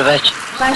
Dobro večer. Pa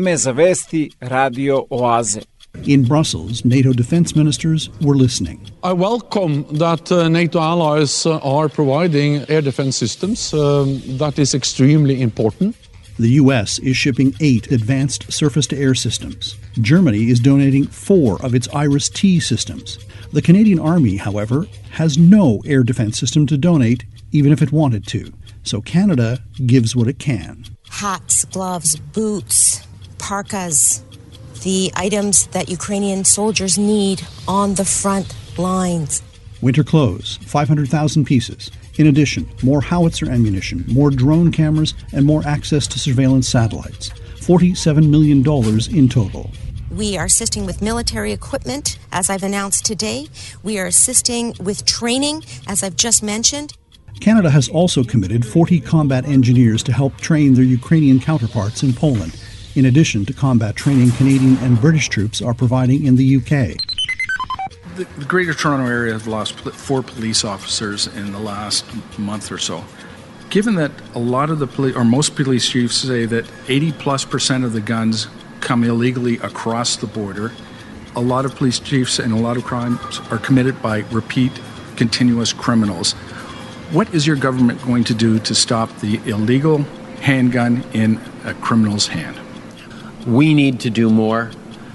Vreme je za vesti Radio Oaze. In Brussels, NATO defense ministers were listening. I welcome that uh, NATO allies uh, are providing air defense systems. Um, that is extremely important. The U.S. is shipping eight advanced surface to air systems. Germany is donating four of its Iris T systems. The Canadian Army, however, has no air defense system to donate, even if it wanted to. So Canada gives what it can. hats, gloves, boots, parkas, the items that Ukrainian soldiers need on the front lines. Winter clothes, 500,000 pieces. In addition, more howitzer ammunition, more drone cameras, and more access to surveillance satellites. $47 million in total. We are assisting with military equipment, as I've announced today. We are assisting with training, as I've just mentioned. Canada has also committed 40 combat engineers to help train their Ukrainian counterparts in Poland, in addition to combat training Canadian and British troops are providing in the UK. The, the Greater Toronto area has lost four police officers in the last month or so. Given that a lot of the police, or most police chiefs say that 80 plus percent of the guns come illegally across the border, a lot of police chiefs and a lot of crimes are committed by repeat, continuous criminals. What is your government going to do to stop the illegal handgun in a criminal's hand? We need to do more,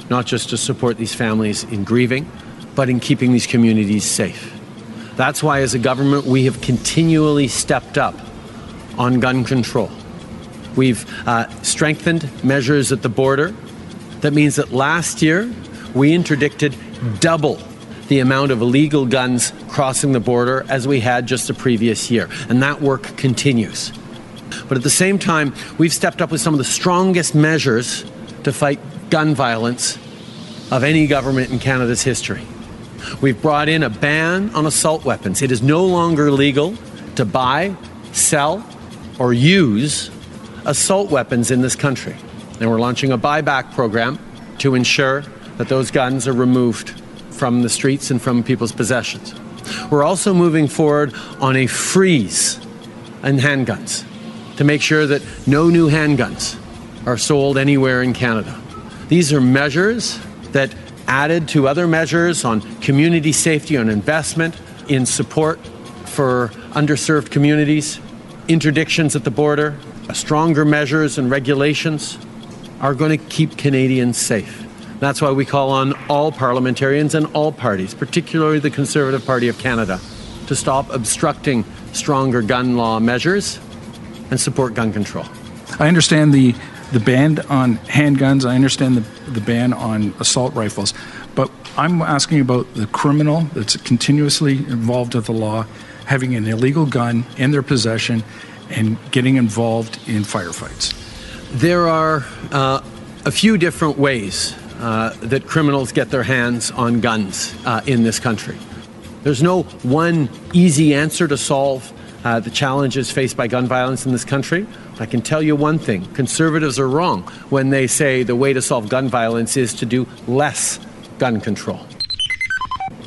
not just to support these families in grieving, but in keeping these communities safe. That's why, as a government, we have continually stepped up on gun control. We've uh, strengthened measures at the border. That means that last year we interdicted double the amount of illegal guns crossing the border as we had just the previous year. And that work continues. But at the same time, we've stepped up with some of the strongest measures to fight gun violence of any government in Canada's history. We've brought in a ban on assault weapons. It is no longer legal to buy, sell, or use assault weapons in this country. And we're launching a buyback program to ensure that those guns are removed from the streets and from people's possessions. We're also moving forward on a freeze in handguns to make sure that no new handguns are sold anywhere in Canada. These are measures that added to other measures on community safety, on investment, in support for underserved communities, interdictions at the border, stronger measures and regulations are going to keep Canadians safe. That's why we call on all parliamentarians and all parties, particularly the Conservative Party of Canada, to stop obstructing stronger gun law measures and support gun control. I understand the the ban on handguns. I understand the, the ban on assault rifles, but I'm asking about the criminal that's continuously involved with the law, having an illegal gun in their possession, and getting involved in firefights. There are uh, a few different ways uh, that criminals get their hands on guns uh, in this country. There's no one easy answer to solve uh, the challenges faced by gun violence in this country. I can tell you one thing conservatives are wrong when they say the way to solve gun violence is to do less gun control.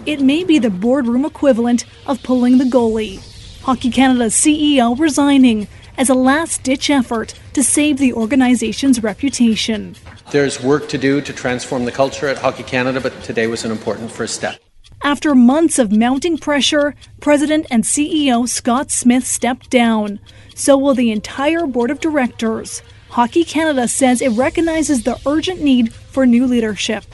It may be the boardroom equivalent of pulling the goalie. Hockey Canada's CEO resigning as a last ditch effort to save the organization's reputation. There's work to do to transform the culture at Hockey Canada, but today was an important first step. After months of mounting pressure, President and CEO Scott Smith stepped down. So will the entire board of directors. Hockey Canada says it recognizes the urgent need for new leadership.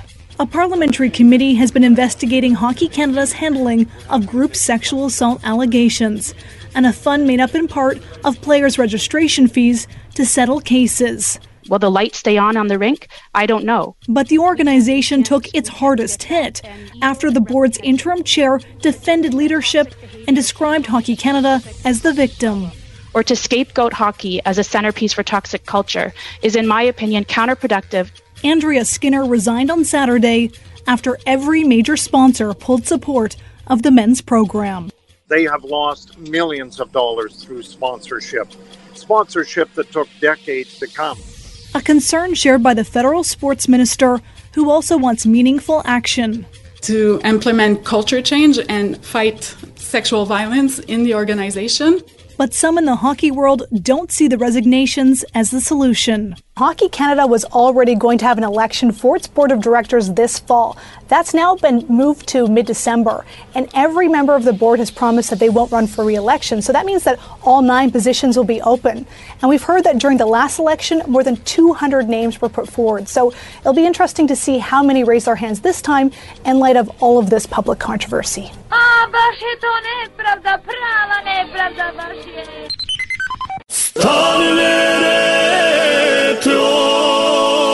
A parliamentary committee has been investigating Hockey Canada's handling of group sexual assault allegations and a fund made up in part of players' registration fees to settle cases. Will the lights stay on on the rink? I don't know. But the organization took its hardest hit after the board's interim chair defended leadership and described Hockey Canada as the victim. Or to scapegoat hockey as a centerpiece for toxic culture is, in my opinion, counterproductive. Andrea Skinner resigned on Saturday after every major sponsor pulled support of the men's program. They have lost millions of dollars through sponsorship, sponsorship that took decades to come a concern shared by the federal sports minister, who also wants meaningful action. To implement culture change and fight sexual violence in the organization. But some in the hockey world don't see the resignations as the solution. Hockey Canada was already going to have an election for its board of directors this fall. That's now been moved to mid December, and every member of the board has promised that they won't run for re election. So that means that all nine positions will be open. And we've heard that during the last election, more than 200 names were put forward. So it'll be interesting to see how many raise their hands this time in light of all of this public controversy. Petrol.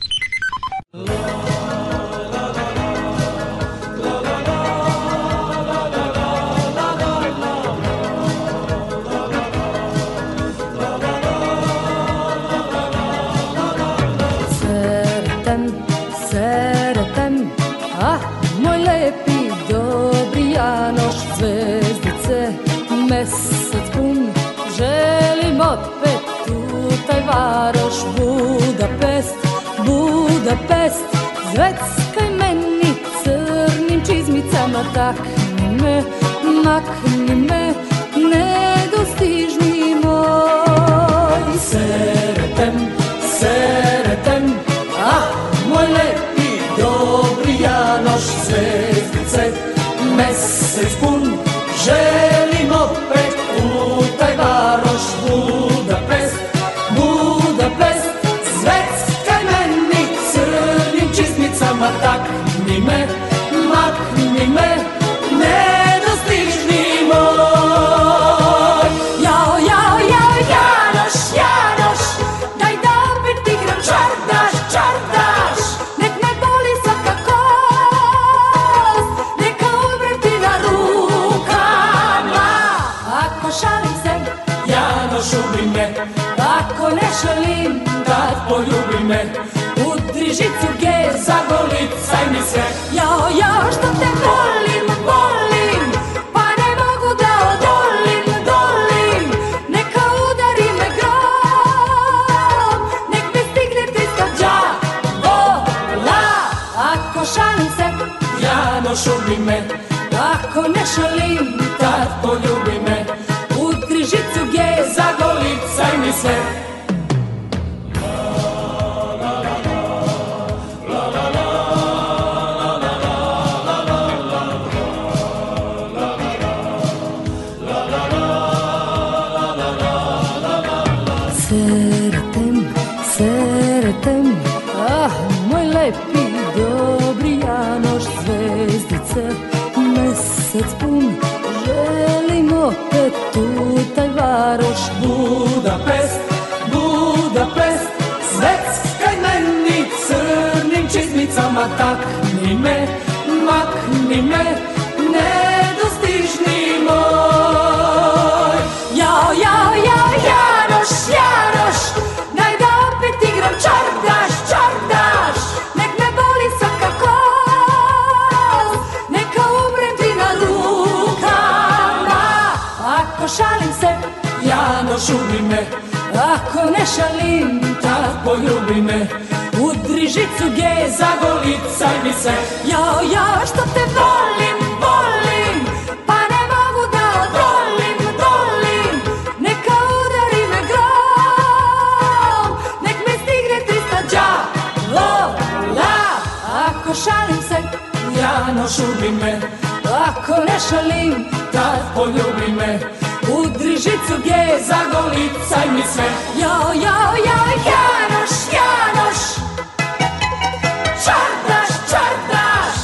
šalim, tad poljubi me, udri žicu G, zagolicaj mi se. Jao, jao, što te volim, volim, pa ne mogu da odolim, dolim, neka udari me grom, nek me stigne trista đavola. Ako šalim se, Janoš, ubij me, ako ne šalim, tad poljubi me, udri žicu G, zagolicaj mi se. Jao, jao, jao, Janoš, Janoš, čardaš, čardaš,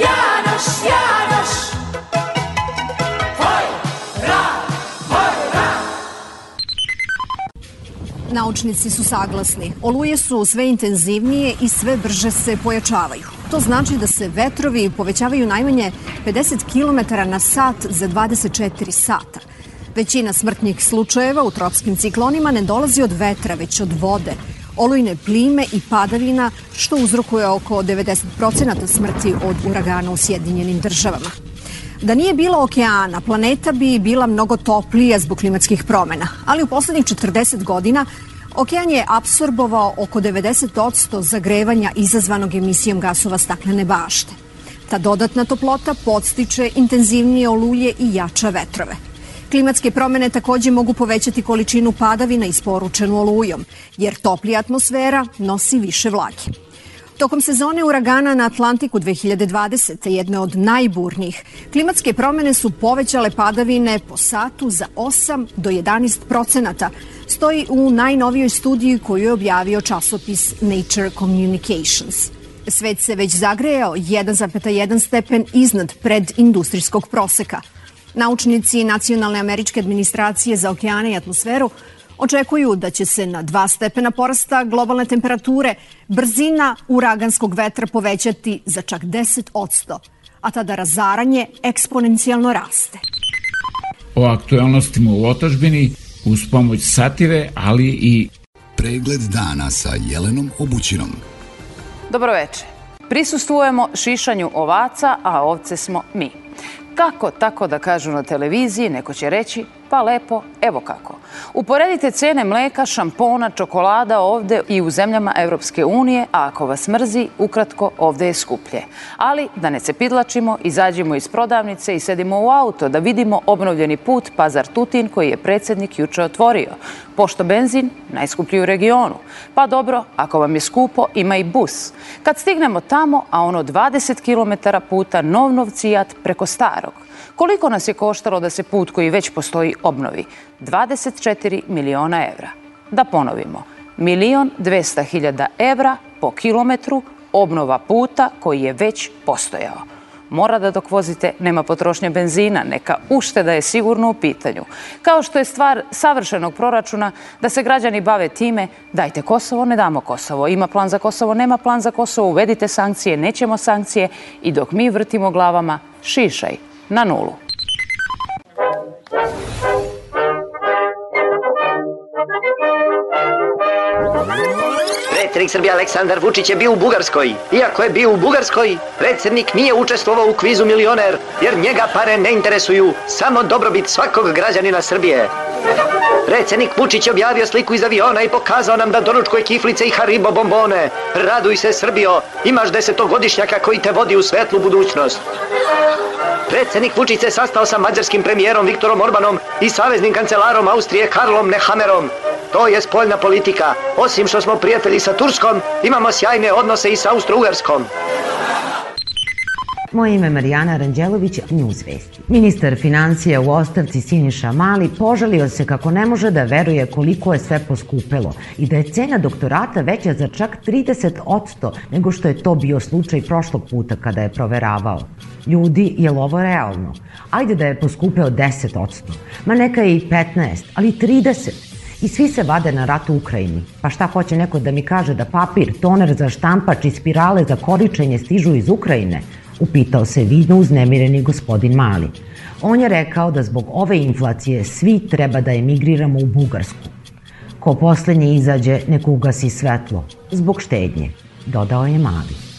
Janoš, Janoš, Hoj, ra, hoj, ra. Naučnici su saglasni. Oluje su sve intenzivnije i sve brže se pojačavaju. To znači da se vetrovi povećavaju najmanje 50 km na sat za 24 sata. Većina smrtnih slučajeva u tropskim ciklonima ne dolazi od vetra, već od vode, olujne plime i padavina, što uzrokuje oko 90% smrti od uragana u Sjedinjenim državama. Da nije bilo okeana, planeta bi bila mnogo toplija zbog klimatskih promena, ali u poslednjih 40 godina okean je apsorbovao oko 90% zagrevanja izazvanog emisijom gasova staklene bašte. Ta dodatna toplota podstiče intenzivnije oluje i jača vetrove. Klimatske promene takođe mogu povećati količinu padavina isporučenu olujom, jer toplija atmosfera nosi više vlage. Tokom sezone uragana na Atlantiku 2020. jedne od najburnijih, klimatske promene su povećale padavine po satu za 8 do 11 procenata, stoji u najnovijoj studiji koju je objavio časopis Nature Communications. Svet se već zagrejao 1,1 stepen iznad predindustrijskog proseka. Naučnici Nacionalne američke administracije za okeane i atmosferu očekuju da će se na 2 stepena porasta globalne temperature brzina uraganskog vetra povećati za čak 10%, a tada razaranje eksponencijalno raste. O aktualnostima u otačbini uz pomoć satire, ali i Pregled dana sa Jelenom Obućinom. Dobroveče. Prisustvujemo šišanju ovaca, a ovce smo mi. Kako tako da kažu na televiziji, neko će reći, pa lepo, evo kako. Uporedite cene mleka, šampona, čokolada ovde i u zemljama Evropske unije, a ako vas mrzi, ukratko, ovde je skuplje. Ali da ne cepidlačimo, izađimo iz prodavnice i sedimo u auto da vidimo obnovljeni put Pazar-Tutin koji je predsednik juče otvorio. Pošto benzin, najskuplji u regionu. Pa dobro, ako vam je skupo, ima i bus. Kad stignemo tamo, a ono 20 km puta nov cijat preko starog. Koliko nas je koštalo da se put koji već postoji obnovi? 24 miliona evra. Da ponovimo, milion 200 hiljada evra po kilometru obnova puta koji je već postojao. Mora da dok vozite nema potrošnje benzina, neka ušteda je sigurno u pitanju. Kao što je stvar savršenog proračuna da se građani bave time dajte Kosovo, ne damo Kosovo, ima plan za Kosovo, nema plan za Kosovo, uvedite sankcije, nećemo sankcije i dok mi vrtimo glavama, šišaj, na nulu. Predsednik Srbije Aleksandar Vučić je bio u Bugarskoj. Iako je bio u Bugarskoj, predsednik nije učestvovao u kvizu milioner, jer njega pare ne interesuju, samo dobrobit svakog građanina Srbije. Predsednik Vučić je objavio sliku iz aviona i pokazao nam da doručkuje kiflice i haribo bombone. Raduj se Srbijo, imaš desetogodišnjaka koji te vodi u svetlu budućnost. Predsednik Vučić se sastao sa mađarskim premijerom Viktorom Orbanom i saveznim kancelarom Austrije Karlom Nehamerom. To je spoljna politika. Osim što smo prijatelji sa Turskom, imamo sjajne odnose i sa Austro-Ugarskom. Moje ime je Marijana Ranđelović, Newsvesti. Ministar financija u ostavci Siniša Mali požalio se kako ne može da veruje koliko je sve poskupelo i da je cena doktorata veća za čak 30% nego što je to bio slučaj prošlog puta kada je proveravao. Ljudi, je li ovo realno? Ajde da je poskupeo 10%, ma neka je i 15, ali 30%. I svi se vade na rat u Ukrajini. Pa šta hoće neko da mi kaže da papir, toner za štampač i spirale za koričenje stižu iz Ukrajine? Upitao se vidno uznemireni gospodin Mali. On je rekao da zbog ove inflacije svi treba da emigriramo u Bugarsku. Ko poslednji izađe, neko ugasi svetlo. Zbog štednje, dodao je Mali.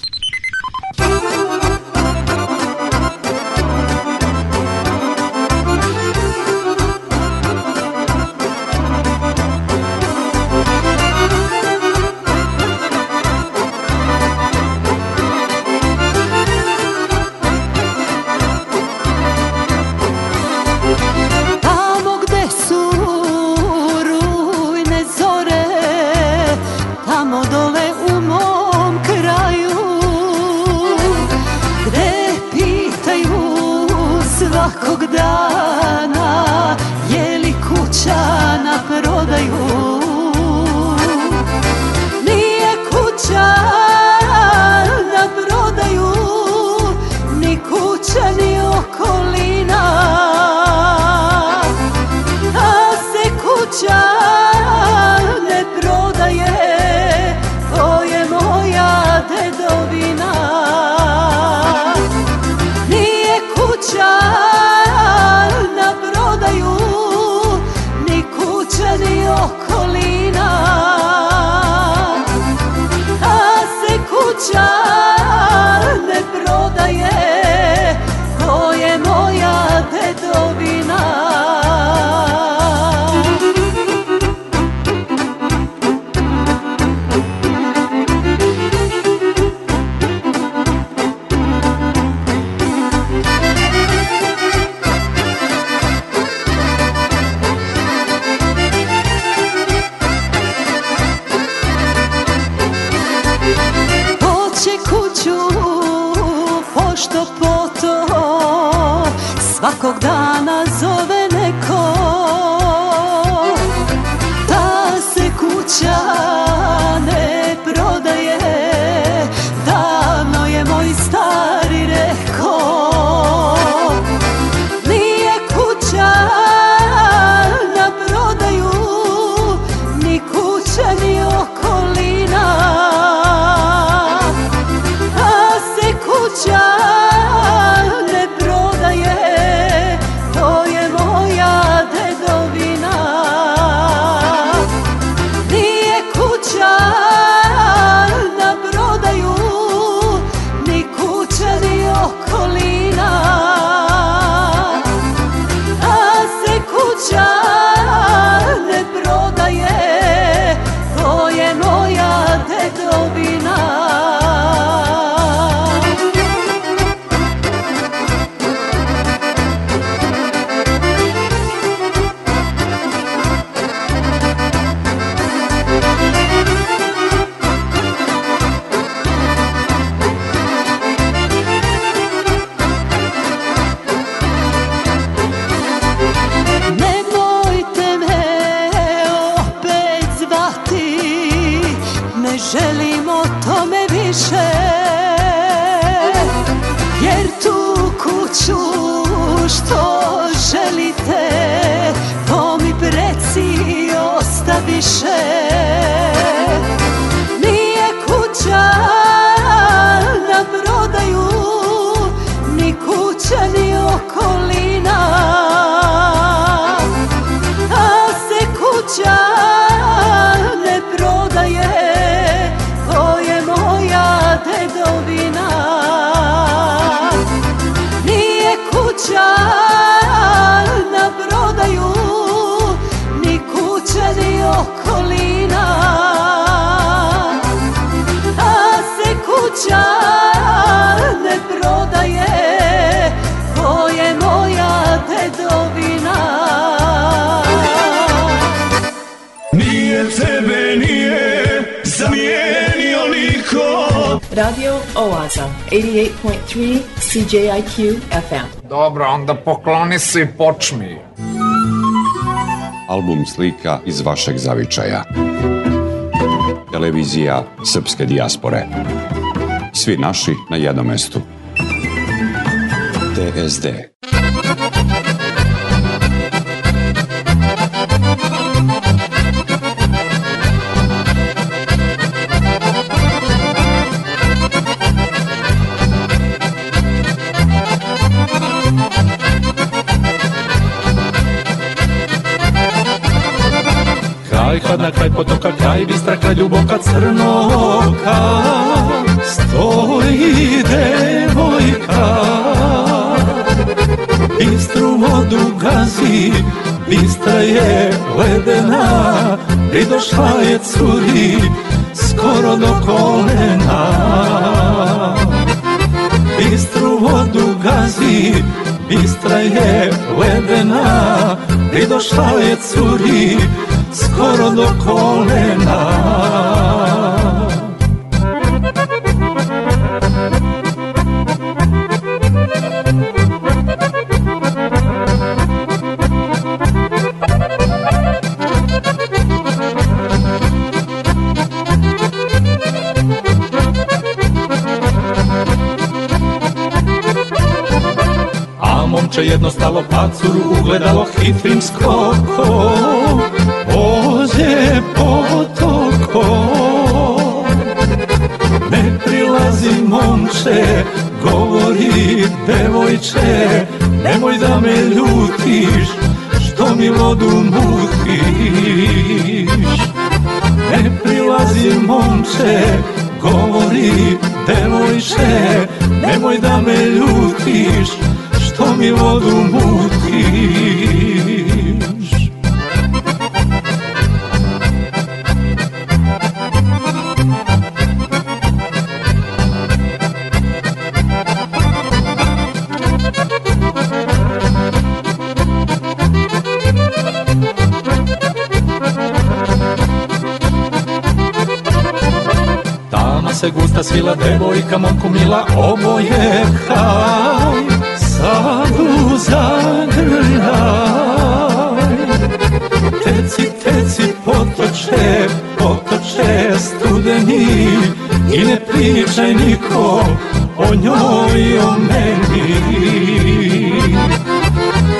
CJIQ FM. Dobro, onda pokloni se i počmi. Album slika iz vašeg zavičaja. Televizija Srpske dijaspore. Svi naši na jednom mestu. TSD. Kraj hladna, kraj potoka, kraj bistra, kraj ljuboka crnoka. Stoji devojka. Bistru vodu gazi, bistra je ledena. I došla je curi skoro do kolena. Bistru vodu gazi, bistra je ledena. I došla je curi skoro do kolena. A jedno stalo pacuru ugledalo hitrim skokom momče, govori devojče Nemoj da me ljutiš, što mi vodu mutiš. Ne prilazi momče, govori devojče Nemoj da me ljutiš, što mi vodu mutiš Gusta svila devojka, momku mila oboje haj Sadu zagrljaj. Teci, teci, potoče, potoče studeni. I ne pričaj nikom o njoj i o meni.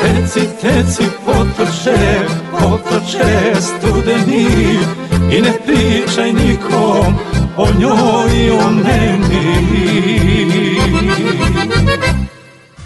Teci, teci, potoče, potoče studeni. I ne pričaj nikom o njoj i o meni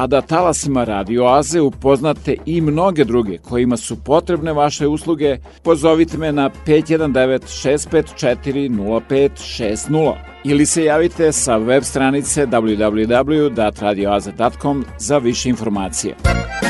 a da talasima Radio Aze upoznate i mnoge druge kojima su potrebne vaše usluge, pozovite me na 519-654-0560 ili se javite sa web stranice www.radioaze.com za više informacije. sklopim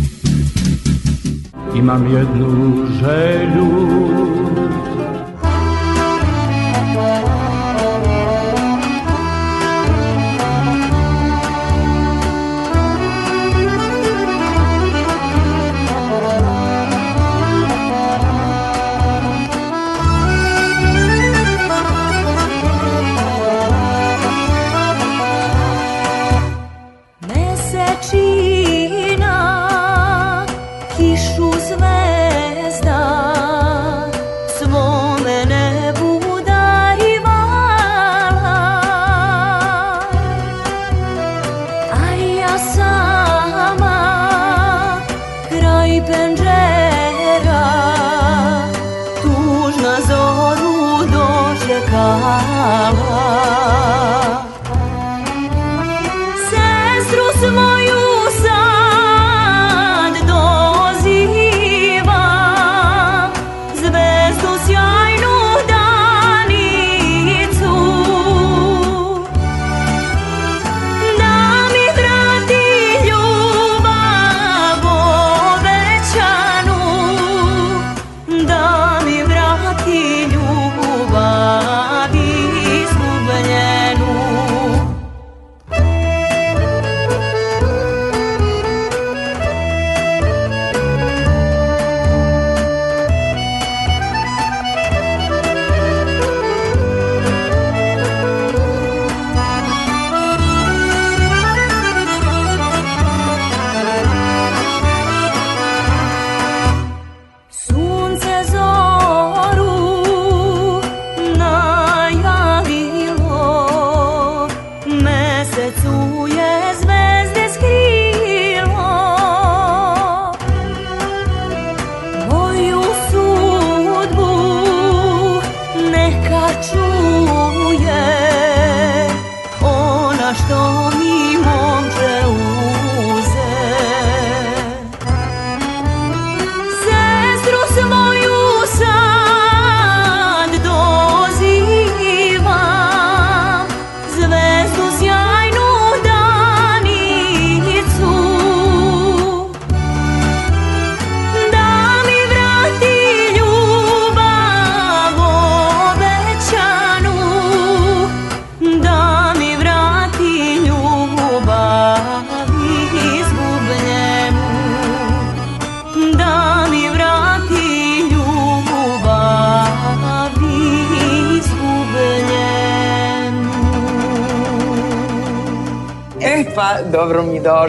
Imam jednu želju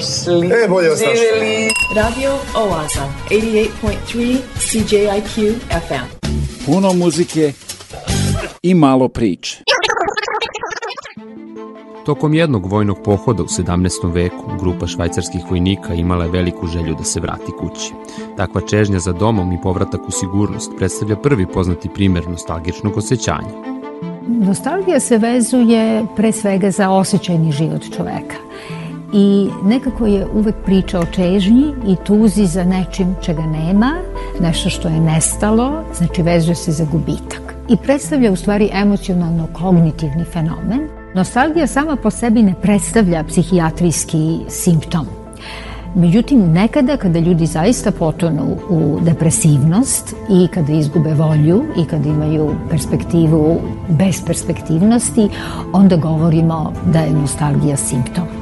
došli. E, bolje. Živjeli. Radio Oaza, 88.3 CJIQ FM. Puno muzike i malo priče. Tokom jednog vojnog pohoda u 17. veku, grupa švajcarskih vojnika imala je veliku želju da se vrati kući. Takva čežnja za domom i povratak u sigurnost predstavlja prvi poznati primer nostalgičnog osjećanja. Nostalgija se vezuje pre svega za osjećajni život čoveka. I nekako je uvek priča o čežnji i tuzi za nečim čega nema, nešto što je nestalo, znači vezuje se za gubitak. I predstavlja u stvari emocionalno-kognitivni fenomen. Nostalgija sama po sebi ne predstavlja psihijatrijski simptom. Međutim, nekada kada ljudi zaista potonu u depresivnost i kada izgube volju i kada imaju perspektivu bez perspektivnosti, onda govorimo da je nostalgija simptom.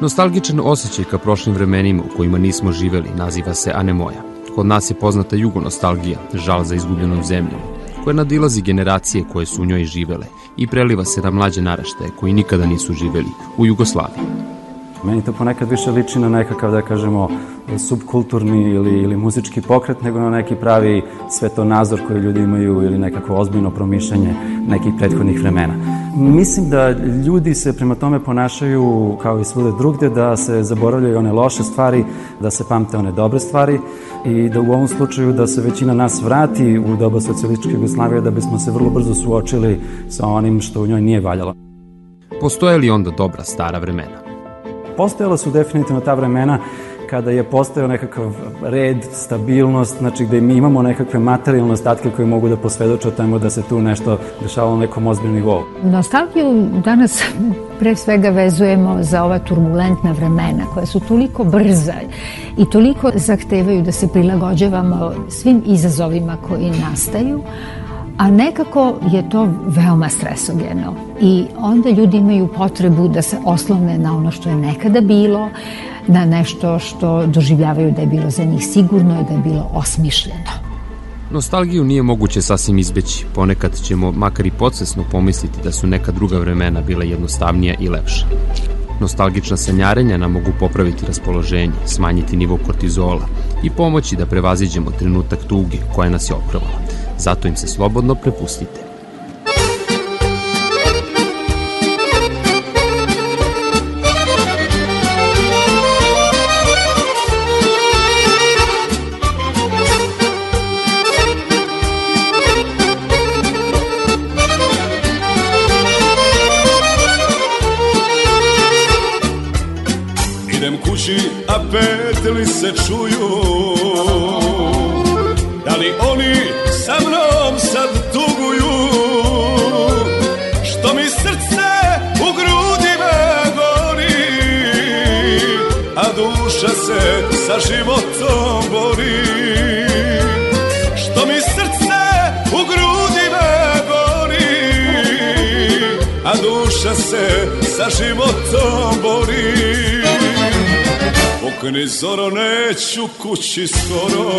Nostalgičan osjećaj ka prošlim vremenima u kojima nismo živeli naziva se anemoja. Kod nas je poznata jugonostalgija, žal za izgubljenom zemljom, koja nadilazi generacije koje su u njoj živele i preliva se na mlađe naraštaje koji nikada nisu živeli u Jugoslaviji. Meni to ponekad više liči na nekakav, da kažemo, subkulturni ili, ili muzički pokret, nego na neki pravi svetonazor koji ljudi imaju ili nekako ozbiljno promišljanje nekih prethodnih vremena. Mislim da ljudi se prema tome ponašaju kao i svude drugde, da se zaboravljaju one loše stvari, da se pamte one dobre stvari i da u ovom slučaju da se većina nas vrati u doba socijalističke Jugoslavije da bismo se vrlo brzo suočili sa onim što u njoj nije valjalo. Postoje li onda dobra stara vremena? Postojala su definitivno ta vremena kada je postojao nekakav red, stabilnost, znači gde mi imamo nekakve materijalne ostatke koje mogu da posvedoče o da se tu nešto dešavalo na nekom ozbiljnom nivou. Nostalgiju danas pre svega vezujemo za ova turbulentna vremena koja su toliko brza i toliko zahtevaju da se prilagođavamo svim izazovima koji nastaju, a nekako je to veoma stresogeno i onda ljudi imaju potrebu da se oslone na ono što je nekada bilo, na nešto što doživljavaju da je bilo za njih sigurno i da je bilo osmišljeno. Nostalgiju nije moguće sasvim izbeći. Ponekad ćemo makar i podsvesno pomisliti da su neka druga vremena bila jednostavnija i lepša. Nostalgična sanjarenja nam mogu popraviti raspoloženje, smanjiti nivo kortizola i pomoći da prevaziđemo trenutak tuge koja nas je oprvala. Zato im se slobodno prepustite. Idem kući, a petli se čuju životom bori. Što mi srce u grudima gori A duša se sa životom bori. Pukni zoro neću kući skoro.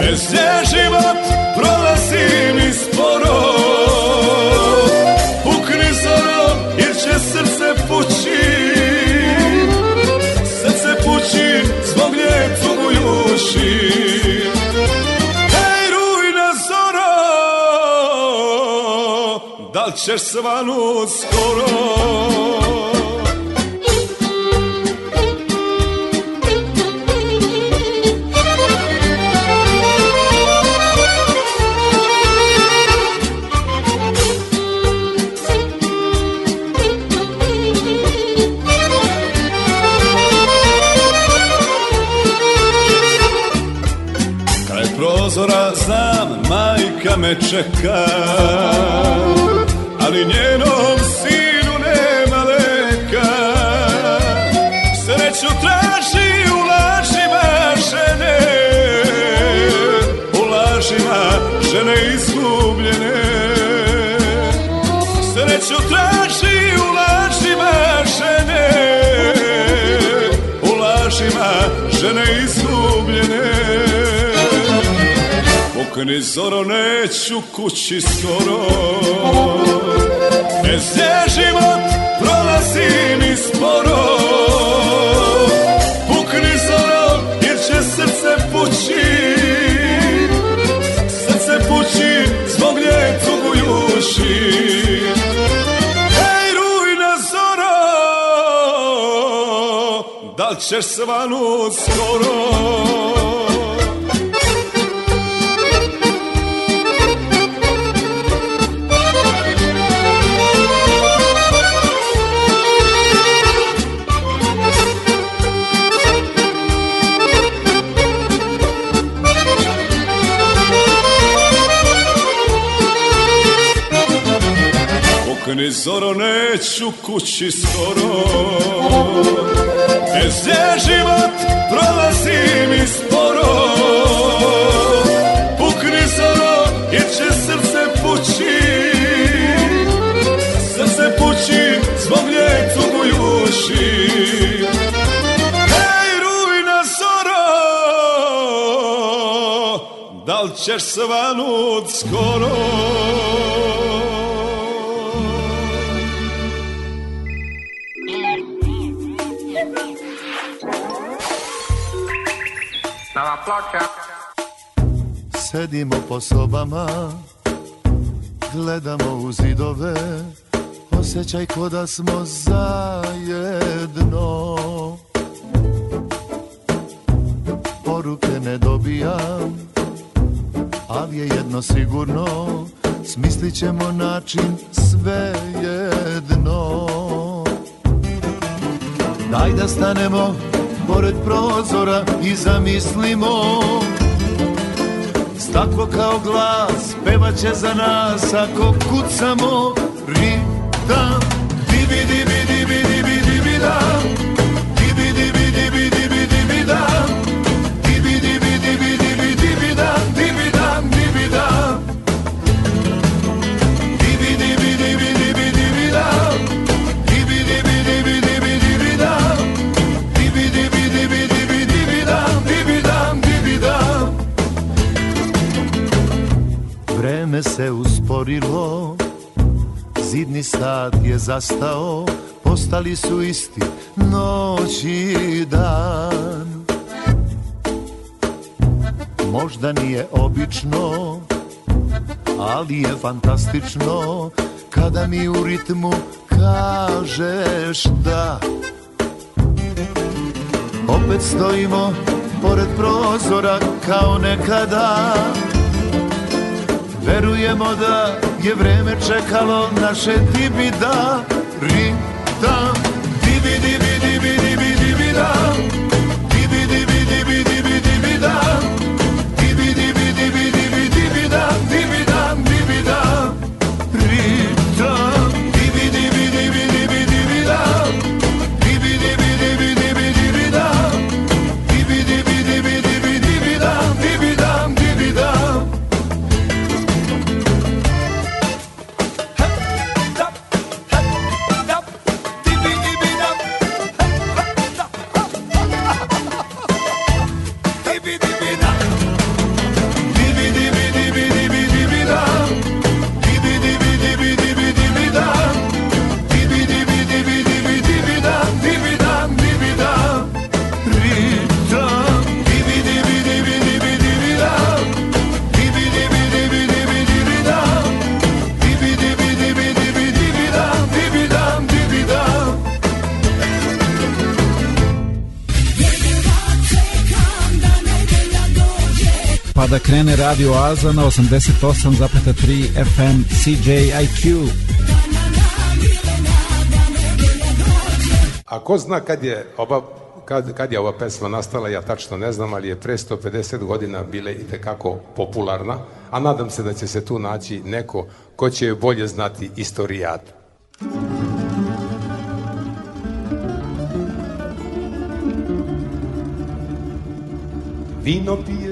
Bez nje život prolazi mi sporo tugujući Hej rujna zoro Da li ćeš svanut skoro czeka. Pukni zoro neću kući skoro. Bez nje život prolazi mi sporo. Pukni zoro jer će srce pući. Srce pući zbog nje tugujući. Hej rujna zoro Da li ćeš svanut skoro Pukni zoro neću kući skoro. Bez život prolazi mi sporo? Pukni zoro jer će srce pući. Srce pući zbog nje tugujući Hej rujna zoro Da li ćeš svanut skoro Sedimo po sobama gledamo u zidove. Osjećaj ko da smo zajedno. Poruke ne dobijam Ali je jedno sigurno. Smislit ćemo način sve jedno. Daj da stanemo prozora i zamislimo. Staklo kao glas pevaće za nas ako kucamo Vreme se usporilo Zidni sat je zastao Postali su isti noć i dan. Možda nije obično Ali je fantastično Kada mi u ritmu kažeš da. Opet stojimo pored prozora kao nekada Verujemo da je vreme čekalo naše dibi Radio Aza na 88,3 FM CJIQ. A ko zna kad je ova kad, kad je ova pesma nastala, ja tačno ne znam, ali je pre 150 godina bile i tekako popularna, a nadam se da će se tu naći neko ko će bolje znati istorijat. Vino pije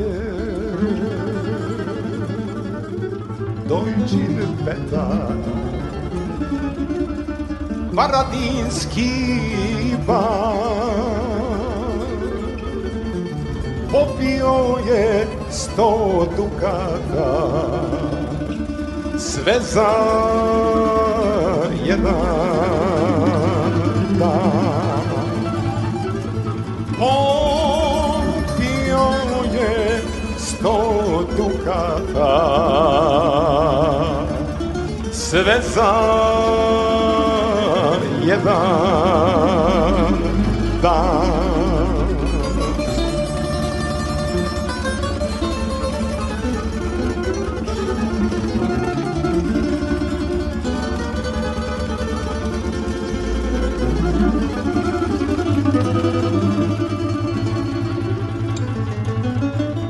Dojčin petar Paradinski bar Popio je sto dukata. Sve za jedan dan. Popio dukata Sve za jedan dan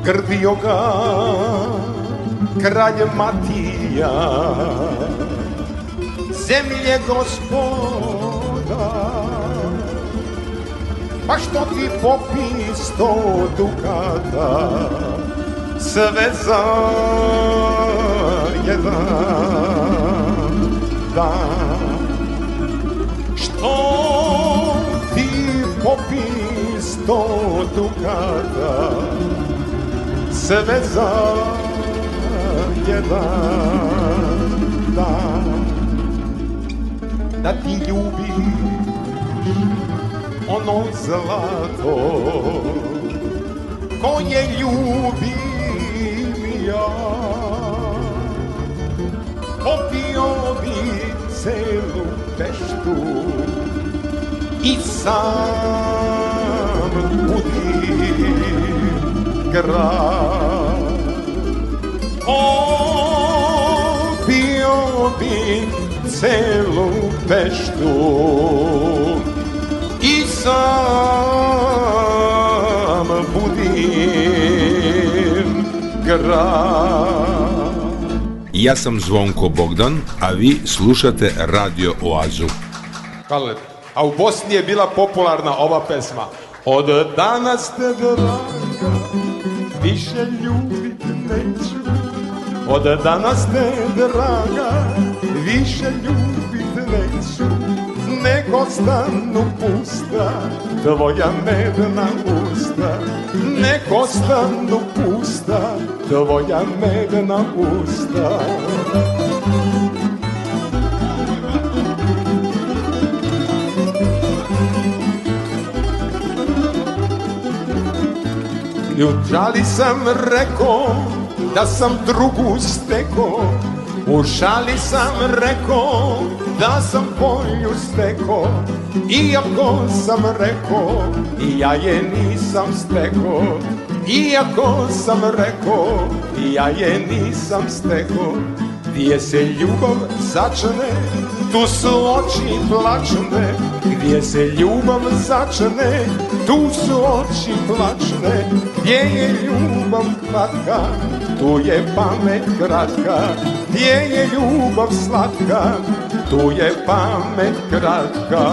Grdio kralj Matija. Zemlje gospoda Pa što ti popi sto dukata? Sve za jedan dan. Što ti popi sto dukata Sve za jedan dan. Da ti ljubim ono zlato koje ljubim ja popio bi celu peštu i sam grad. Popio bi celu peštu i sam budim grad. Ja sam Zvonko Bogdan, a vi slušate Radio Oazu. Hvala lepo. A u Bosni je bila popularna ova pesma. Od danas te draga, više ljubit neću. Od danas te draga, više ljubit neću. Nego stanu pusta, tvoja medna usta. Neko stanu pusta, tvoja medna usta. I u šali sam rekao da sam drugu steko? U šali sam rekao da sam polju steko. Iako sam rekao i ja je nisam steko. Iako sam rekao i ja je nisam steko. Gdje se ljubav začne, tu su oči plačne Gdje se ljubav začne, tu su oči plačne Gdje je ljubav kratka, tu je pamet kratka Gdje je ljubav slatka, tu je pamet kratka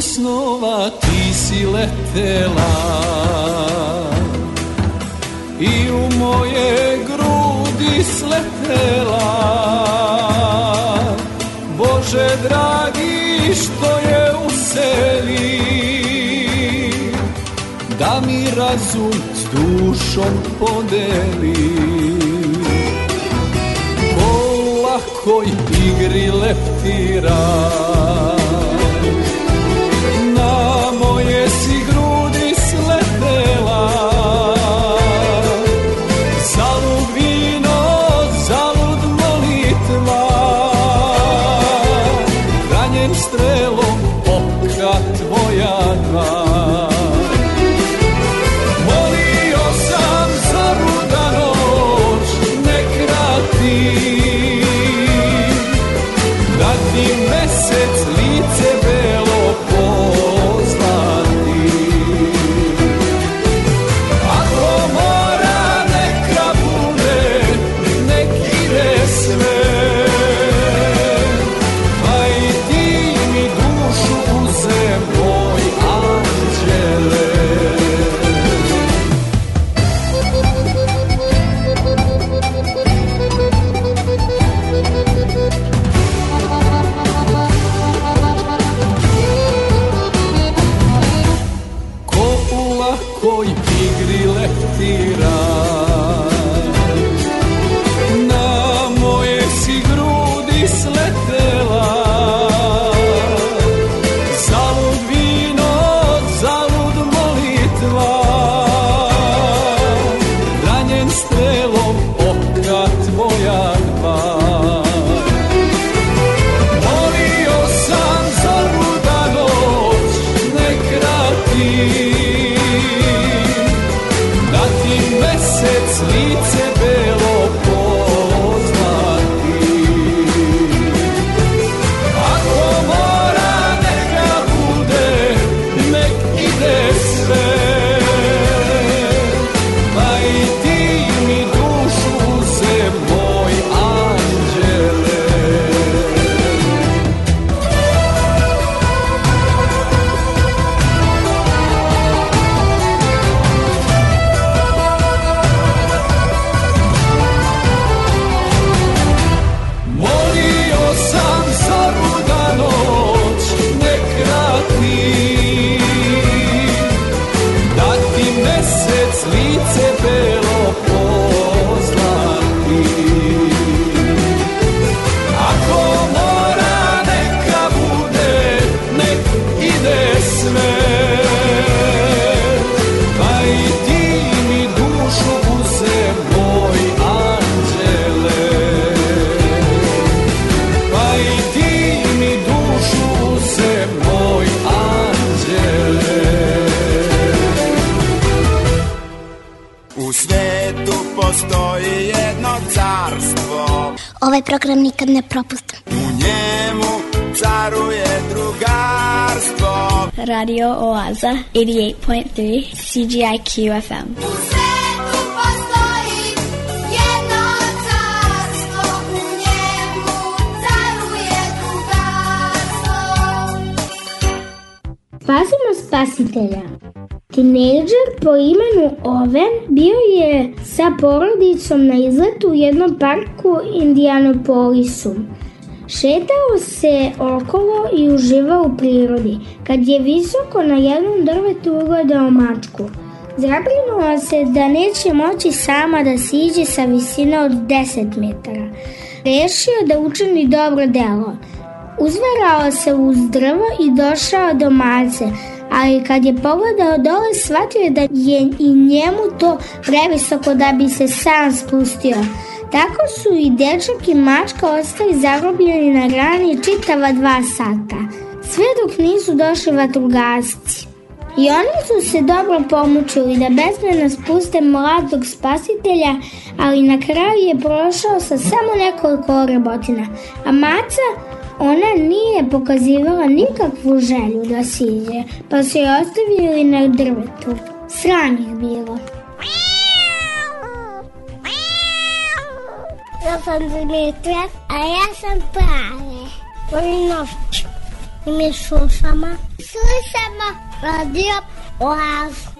Snova ti si letela. I u moje grudi sletela. Bože dragi što je u seli? Da mi razum s dušom podeli. Po lakoj igri leptira 88.3 CGIQ FM. Spasimo spasitelja. Tinejdžer po imenu Oven bio je sa porodicom na izletu u jednom parku u Indianapolisu. Šetao se okolo i uživao u prirodi, kad je visoko na jednom drvetu ugledao mačku. Zabrinuo se da neće moći sama da siđe sa visine od 10 metara. Rešio da učini dobro delo. Uzverao se uz drvo i došao do mace, ali kad je pogledao dole shvatio da je i njemu to previsoko da bi se sam spustio. Tako su i dečak i mačka ostali zarobljeni na grani čitava dva sata, sve dok nisu došli vatrogasci. I oni su se dobro pomučili da bezmeno spuste mladog spasitelja, ali na kraju je prošao sa samo nekoliko rebotina. A maca, ona nije pokazivala nikakvu želju da siđe, pa su je ostavili na drvetu. Sram ih bilo. Ja sam Dimitra, a ja sam Prave. Volim noć. I mi slušamo. Slušamo radio Oaz. Mačak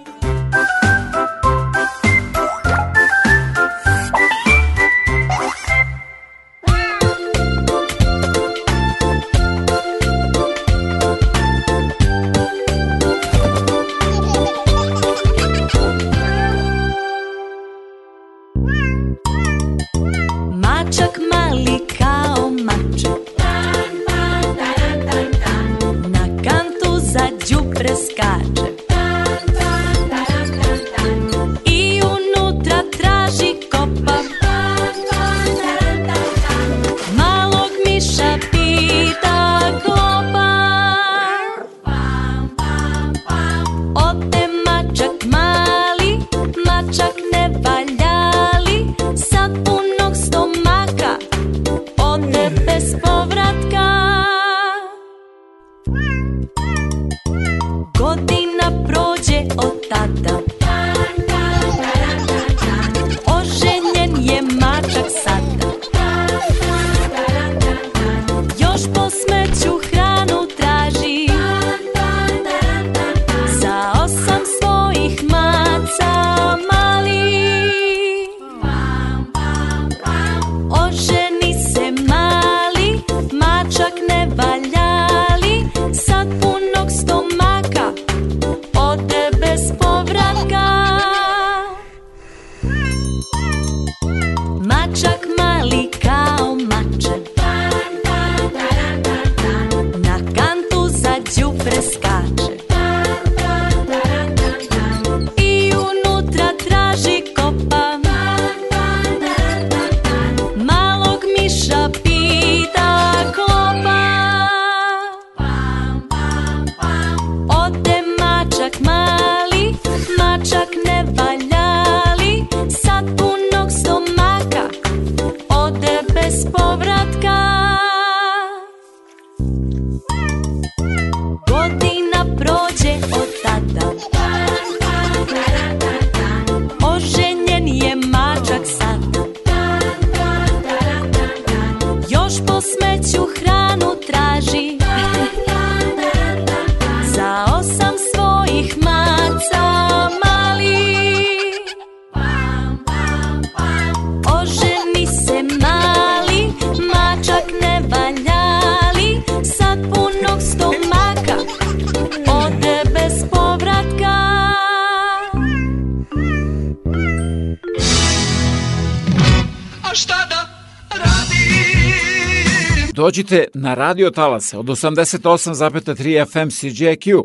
Dođite na radio talase od 88,3 FM CJQ.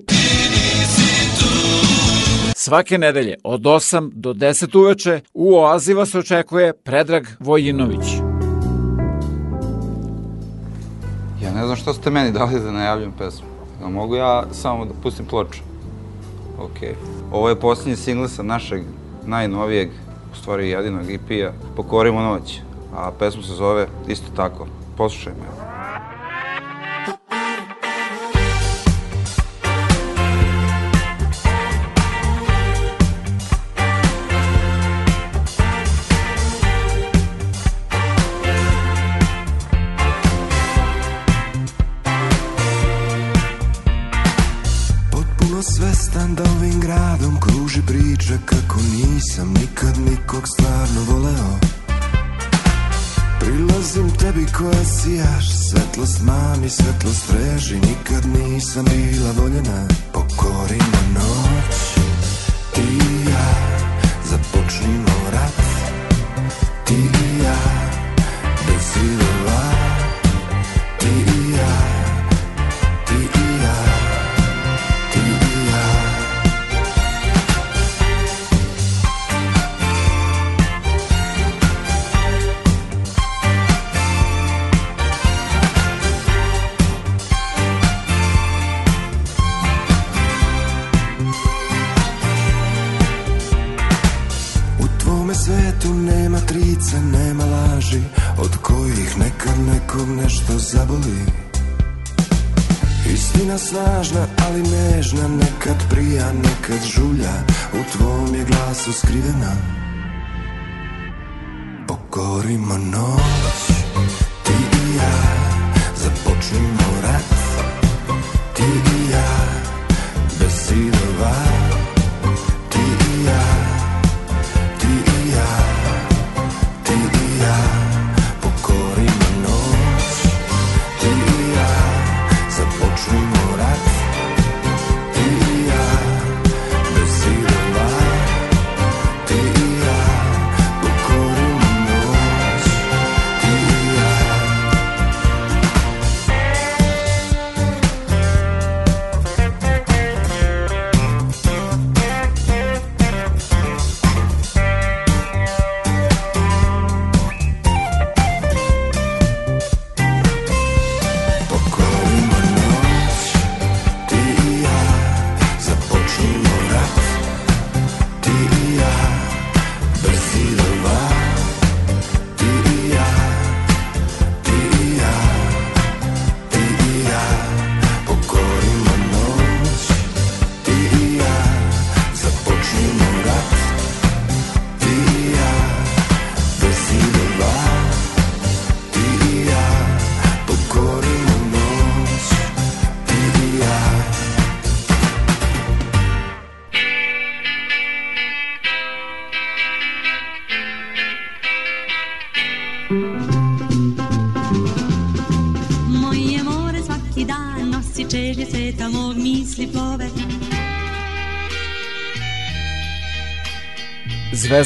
Svake nedelje od 8 do 10 uveče u Oazi vas očekuje Predrag Vojinović. Ja ne znam što ste meni dali da najavljam pesmu. Da mogu ja samo da pustim ploču? Ok. Ovo je posljednji singl sa našeg najnovijeg, u stvari jedinog EP-a, Pokorimo noć, a pesma se zove isto tako. Poslušajmo je. svetlost mami, svetlost reži Nikad nisam bila voljena, pokorina noć Ti i ja, započnimo rat. Ti i ja, bez suscrive na. Pokorimo no.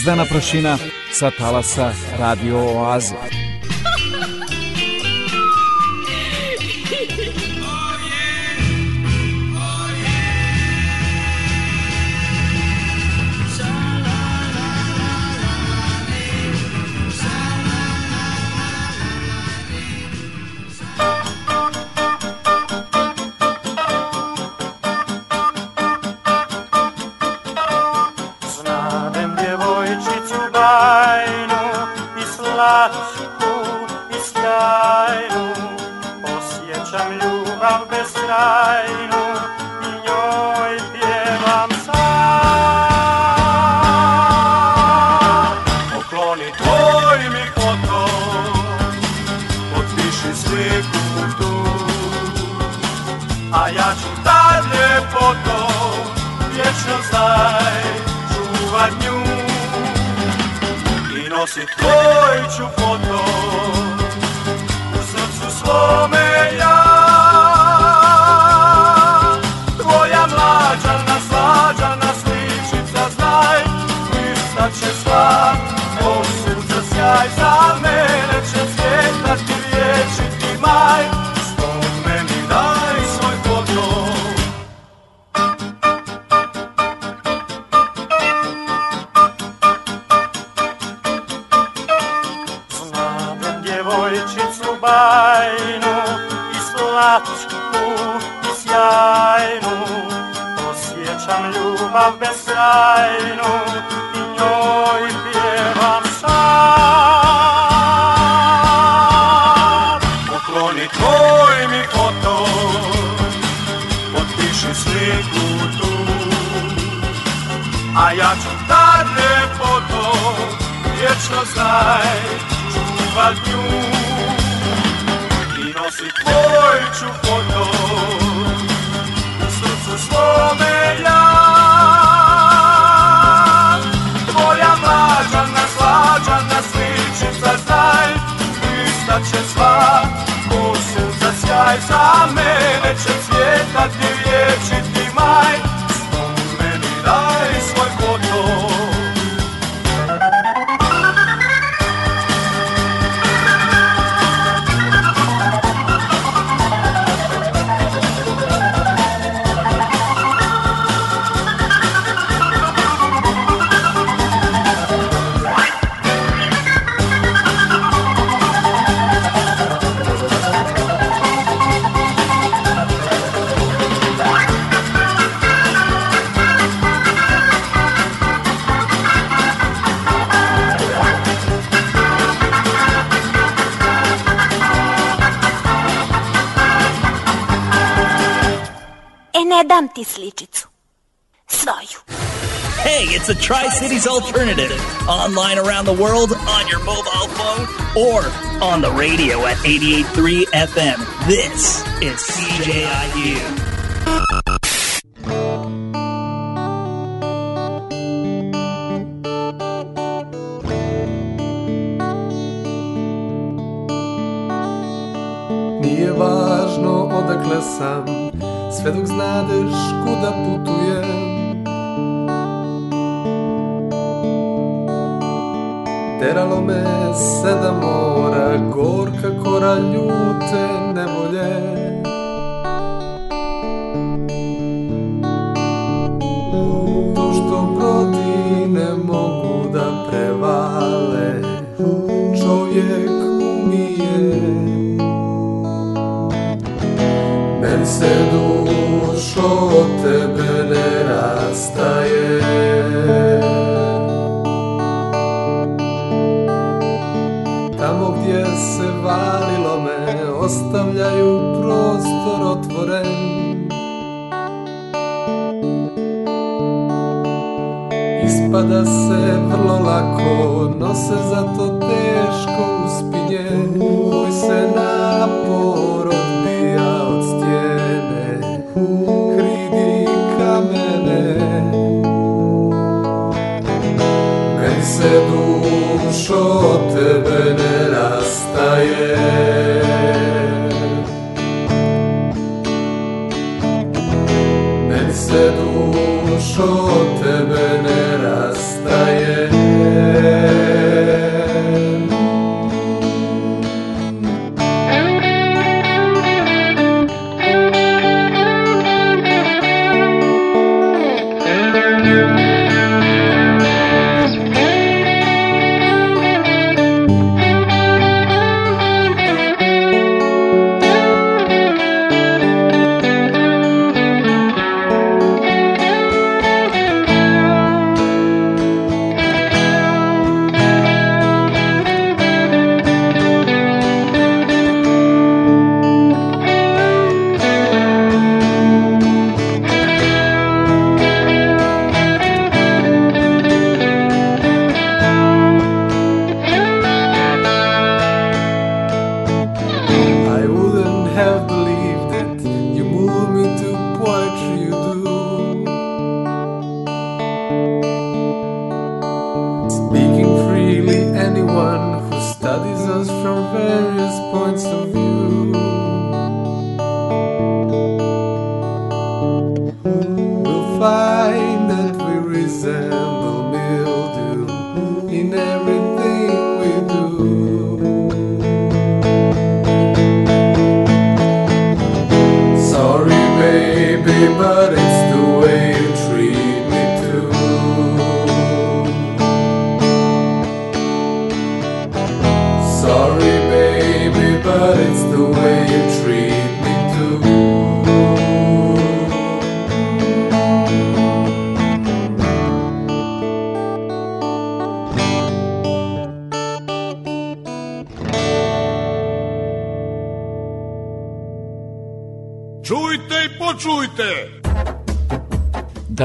Zdana Prošina sa talasa Radio Oaze. conscious alternative. Online around the world, on your mobile phone, or on the radio at 88.3 FM. This is CJIU.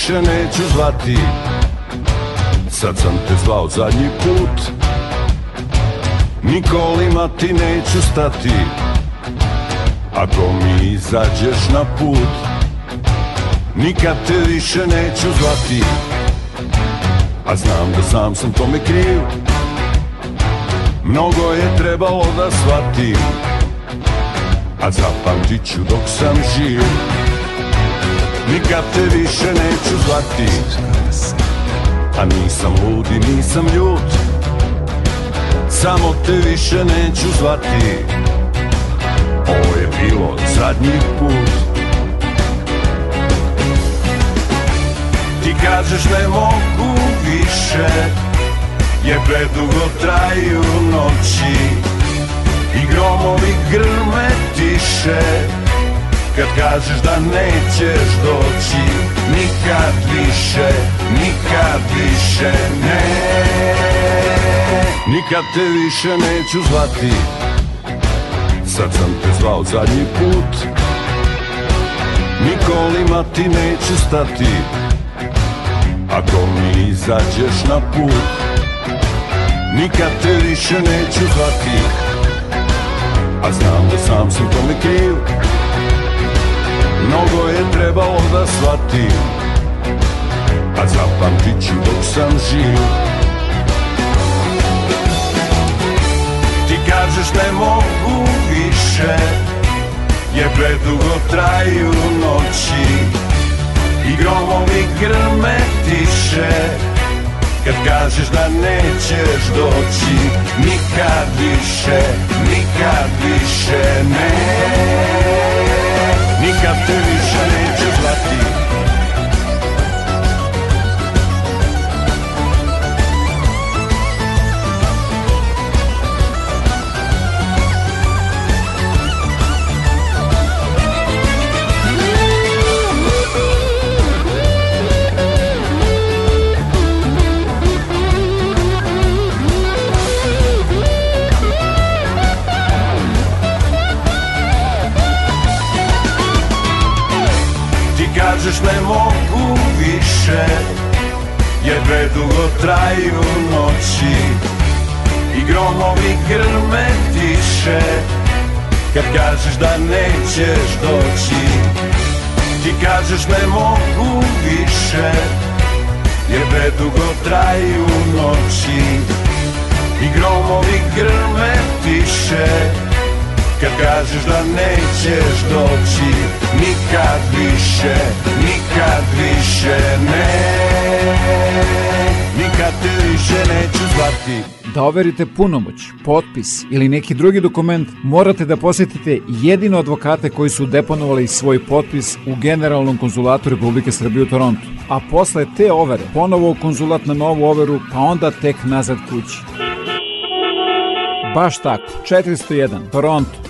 Više neću zvati. Sad sam te zvao zadnji put. Nikolima ti neću stati. Ako mi izađeš na put Nikad te više neću zvati. A znam da sam sam tome kriv. Mnogo je trebalo da shvatim. A zapamtit ću dok sam živ Nikad te više neću zvati. A nisam lud i nisam ljut Samo te više neću zvati. Ovo je bilo zadnji put. Ti kažeš ne mogu više Jer predugo traju noći. I gromovi grme tiše Kad kažeš da nećeš doći Nikad više, nikad više ne. Nikad te više neću zvati. Sad sam te zvao zadnji put. Nikolima ti neću stati. Ako mi izađeš na put Nikad te više neću zvati. A znam da sam sam tome kriv Mnogo je trebalo da shvatim A zapamtit ću dok sam živ. Ti kažeš ne mogu više Jer predugo traju noći. I gromovi grme tiše Kad kažeš da nećeš doći Nikad više, nikad više ne Nikad te više kažeš ne mogu više Jer predugo traju noći. I gromovi grme tiše Kad kažeš da nećeš doći. Ti kažeš ne mogu više Jer predugo traju noći. I gromovi grme tiše Kad kažeš da nećeš doći Nikad više, nikad više ne Nikad te više neću zvati Da overite punomoć, potpis ili neki drugi dokument, morate da posetite jedino advokate koji su deponovali svoj potpis u Generalnom konzulatu Republike Srbije u Torontu. A posle te overe, ponovo u konzulat na novu overu, pa onda tek nazad kući. Baš tako, 401, Toronto,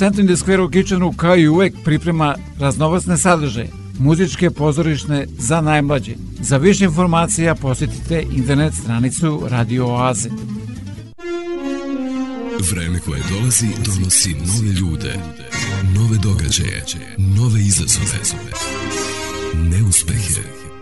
Center in the Square u Kitchenu kao i uvek priprema raznovacne sadržaje, muzičke pozorišne za najmlađe. Za više informacija posjetite internet stranicu Radio Oaze. Vreme koje dolazi donosi nove ljude, nove događaje, nove izazove, neuspehe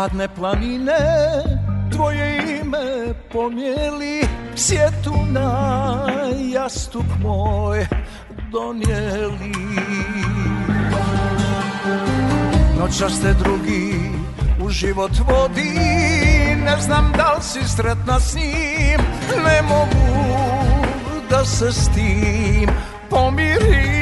sladne planine Tvoje ime pomijeli Sjetu na jastuk moj donijeli. Noćas te drugi u život vodi Ne znam da li si sretna s njim Ne mogu da se s tim pomirim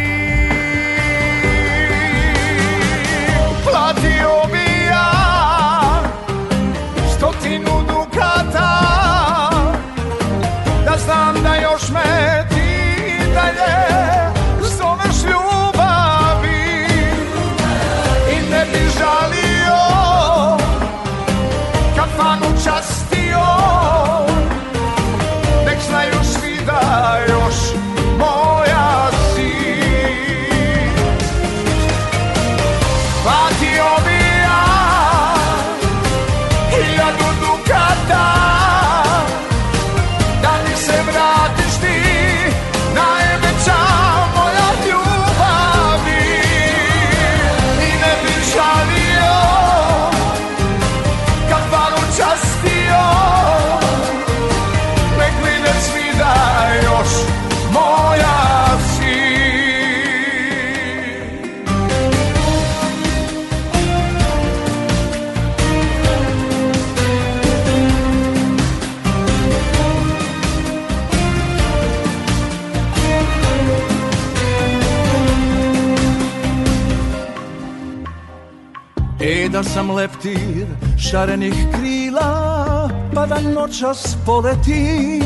sam leptir šarenih krila Pa da noćas poleti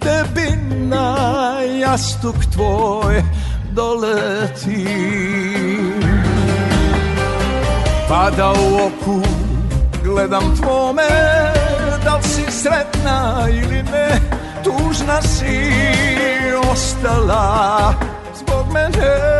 Tebi na jastuk tvoj doleti Pa da u oku gledam tvome Da li si sretna ili ne Tužna si ostala zbog mene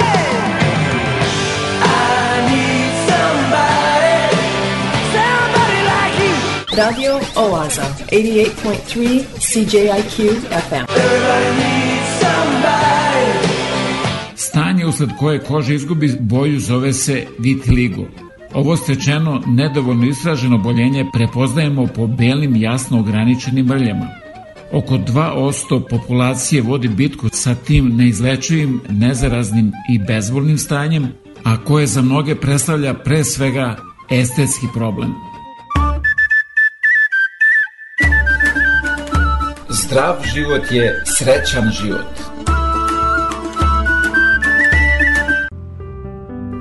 Radio Oaza, 88.3 CJIQ FM. Stanje usled koje koža izgubi boju zove se vitiligo. Ovo stečeno nedovoljno istraženo boljenje prepoznajemo po belim jasno ograničenim mrljama. Oko 2% populacije vodi bitku sa tim neizlečivim, nezaraznim i bezbolnim stanjem, a koje za mnoge predstavlja pre svega estetski problem. Zdrav život je srećan život.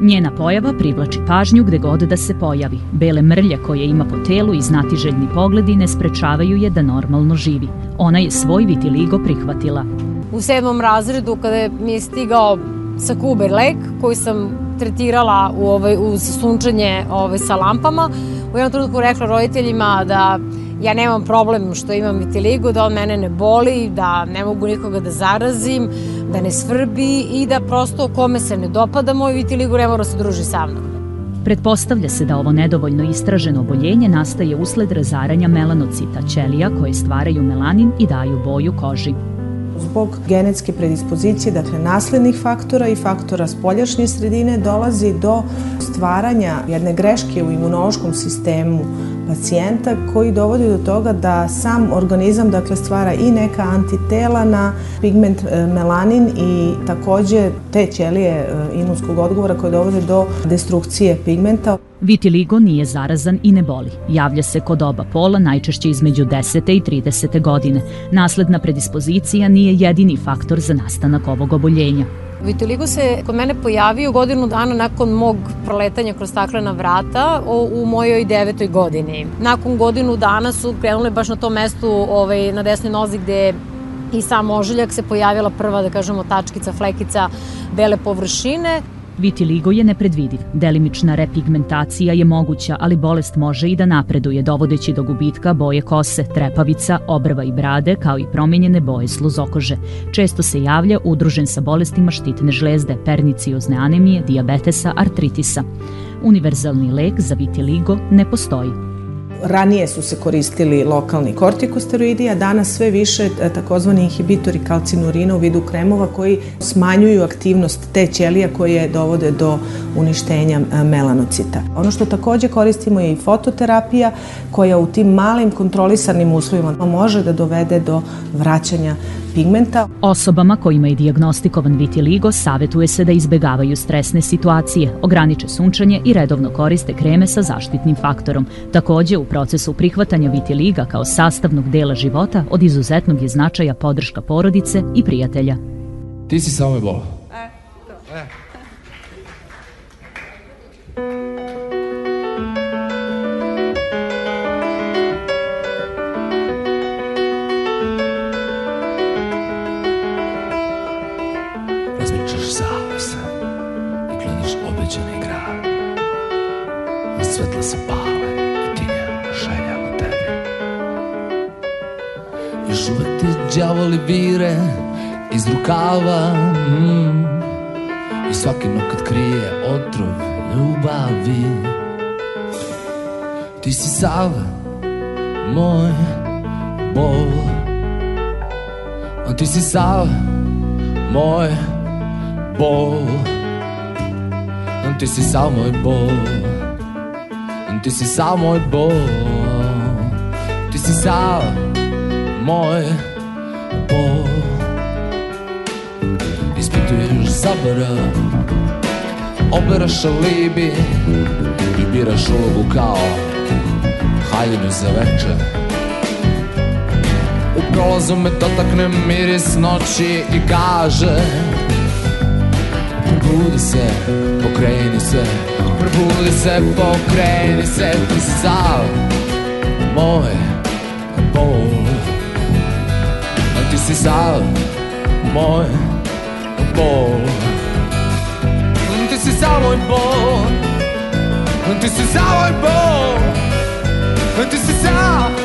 Njena pojava privlači pažnju gde god da se pojavi. Bele mrlje koje ima po telu i znatiželjni pogledi ne sprečavaju je da normalno živi. Ona je svoj vitiligo prihvatila. U sedmom razredu kada mi je stigao sa Kuber lek koji sam tretirala u ovaj, uz sunčanje ovaj, sa lampama, u jednom trenutku rekla roditeljima da ja nemam problem što imam vitiligo, da on mene ne boli, da ne mogu nikoga da zarazim, da ne svrbi i da prosto kome se ne dopada moj vitiligo ne mora se druži sa mnom. Pretpostavlja se da ovo nedovoljno istraženo oboljenje nastaje usled razaranja melanocita ćelija koje stvaraju melanin i daju boju koži. Zbog genetske predispozicije, dakle naslednih faktora i faktora spoljašnje sredine, dolazi do stvaranja jedne greške u imunološkom sistemu pacijenta koji dovodi do toga da sam organizam dakle stvara i neka antitela na pigment e, melanin i takođe te ćelije e, imunskog odgovora koje dovode do destrukcije pigmenta. Vitiligo nije zarazan i ne boli. Javlja se kod oba pola, najčešće između 10. i 30. godine. Nasledna predispozicija nije jedini faktor za nastanak ovog oboljenja. Vitiligo se kod mene pojavio godinu dana nakon mog proletanja kroz staklena vrata u mojoj devetoj godini. Nakon godinu dana su krenule baš na tom mestu ovaj, na desnoj nozi gde i sam ožiljak se pojavila prva, da kažemo, tačkica, flekica bele površine. Vitiligo je nepredvidiv. Delimična repigmentacija je moguća, ali bolest može i da napreduje, dovodeći do gubitka boje kose, trepavica, obrva i brade, kao i promenjene boje sluzokože. Često se javlja udružen sa bolestima štitne žlezde, perniciozne anemije, diabetesa, artritisa. Univerzalni lek za vitiligo ne postoji. Ranije su se koristili lokalni kortikosteroidi, a danas sve više e, takozvani inhibitori kalcinurina u vidu kremova koji smanjuju aktivnost te ćelija koje dovode do uništenja e, melanocita. Ono što takođe koristimo je i fototerapija koja u tim malim kontrolisanim uslovima može da dovede do vraćanja pigmenta. Osobama kojima je diagnostikovan vitiligo savetuje se da izbegavaju stresne situacije, ograniče sunčanje i redovno koriste kreme sa zaštitnim faktorom. Takođe, u procesu prihvatanja vitiliga kao sastavnog dela života od izuzetnog je značaja podrška porodice i prijatelja. Ti si samo je bol. Djavoli vire iz rukava mm. I svaki nokat krije otrov ljubavi Ti si sav moj bol. Ti si sav moj bol. Ti si sav moj bol. Ti si sav moj bol. Ti si sav moj bol Zabora Oberaš alibi I biraš ulogu kao Haljinu za večer. U prolazu me dotakne miris noći I kaže Probudi se, pokreni se Probudi se, pokreni se Ti si sav moj bol Ti si sav moj bol Ti si sav moj bol Ti si sav moj bol Ti si sav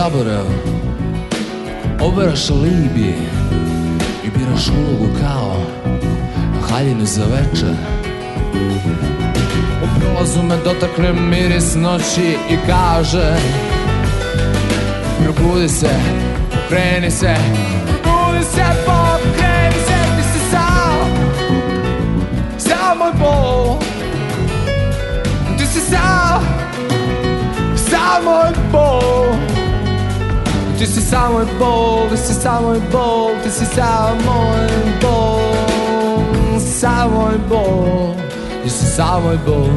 zaborav. Oberaš alibi I biraš ulogu kao Haljinu za večer. U prolazu me dotakne miris noći I kaže Probudi se, pokreni se. Probudi se, pokreni se Ti si sam Sam moj bol. Ti si sam Sam moj bol Ti si sam moj bol Ti si sam moj bol Ti si sam moj bol Sam moj bol Ti si sam moj bol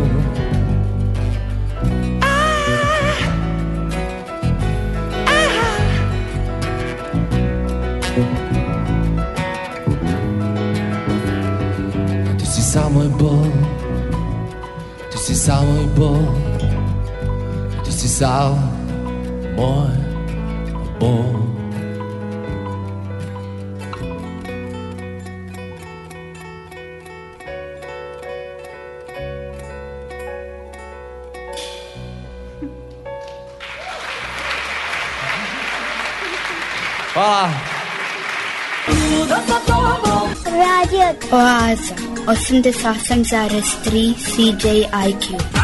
Ti si sam moj bol Ti si sam moj bol Ti si sam moj bol Hvala. Radio Oaza 88,3 CJIQ.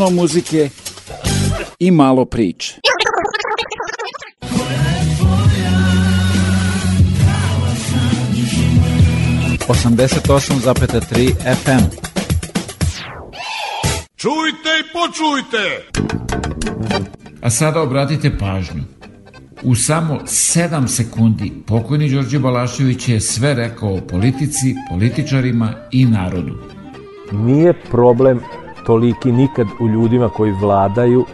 Puno muzike i malo priče. 88,3 FM. Čujte i počujte! A sada obratite pažnju. U samo 7 sekundi pokojni Đorđe Balašević je sve rekao o politici, političarima i narodu. Nije problem toliki nikad u ljudima koji vladaju,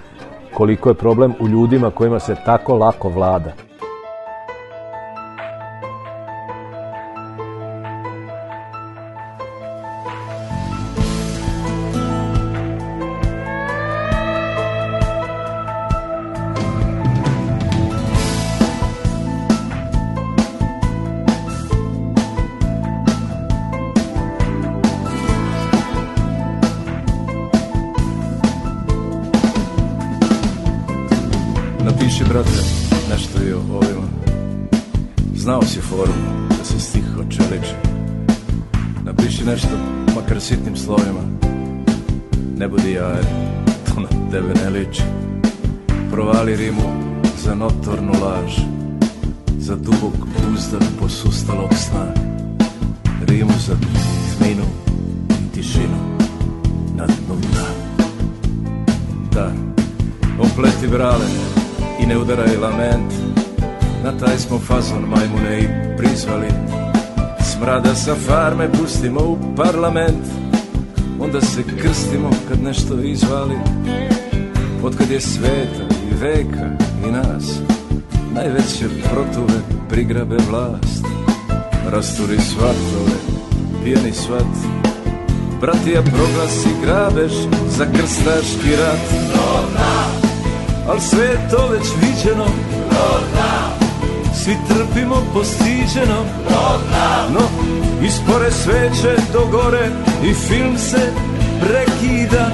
koliko je problem u ljudima kojima se tako lako vlada. Krstaški rat. Al sve je to već viđeno. Svi trpimo postiđeno No, ispore sveće do gore I film se prekida.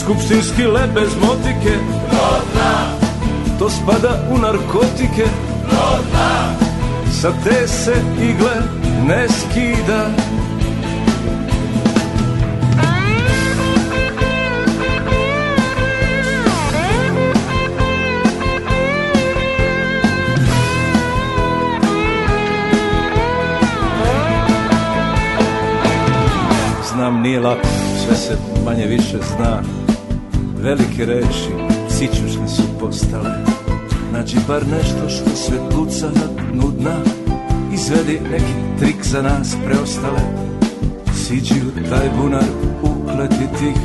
Skupštinski led bez motike. To spada u narkotike. Sa te se igle ne skida nije lako, sve se manje više zna. Velike reči, sićušne su postale. Nađi bar nešto što sve puca na dnu dna. Izvedi neki trik za nas preostale. Siđi u taj bunar, ukleti tih.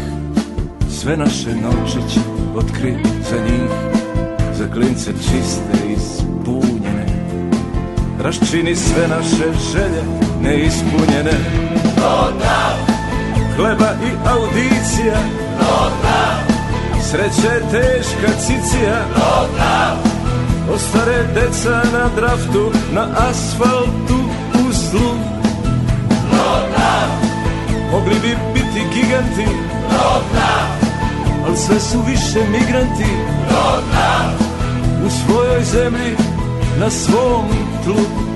Sve naše novčiće otkri za njih. Za klince čiste i spunjene Raščini sve naše želje neispunjene Hleba i audicija. Sreća je teška cicija. Ostare deca na draftu Na asfaltu u zlu Mogli bi biti giganti Al sve su više migranti. U svojoj zemlji Na svom tlu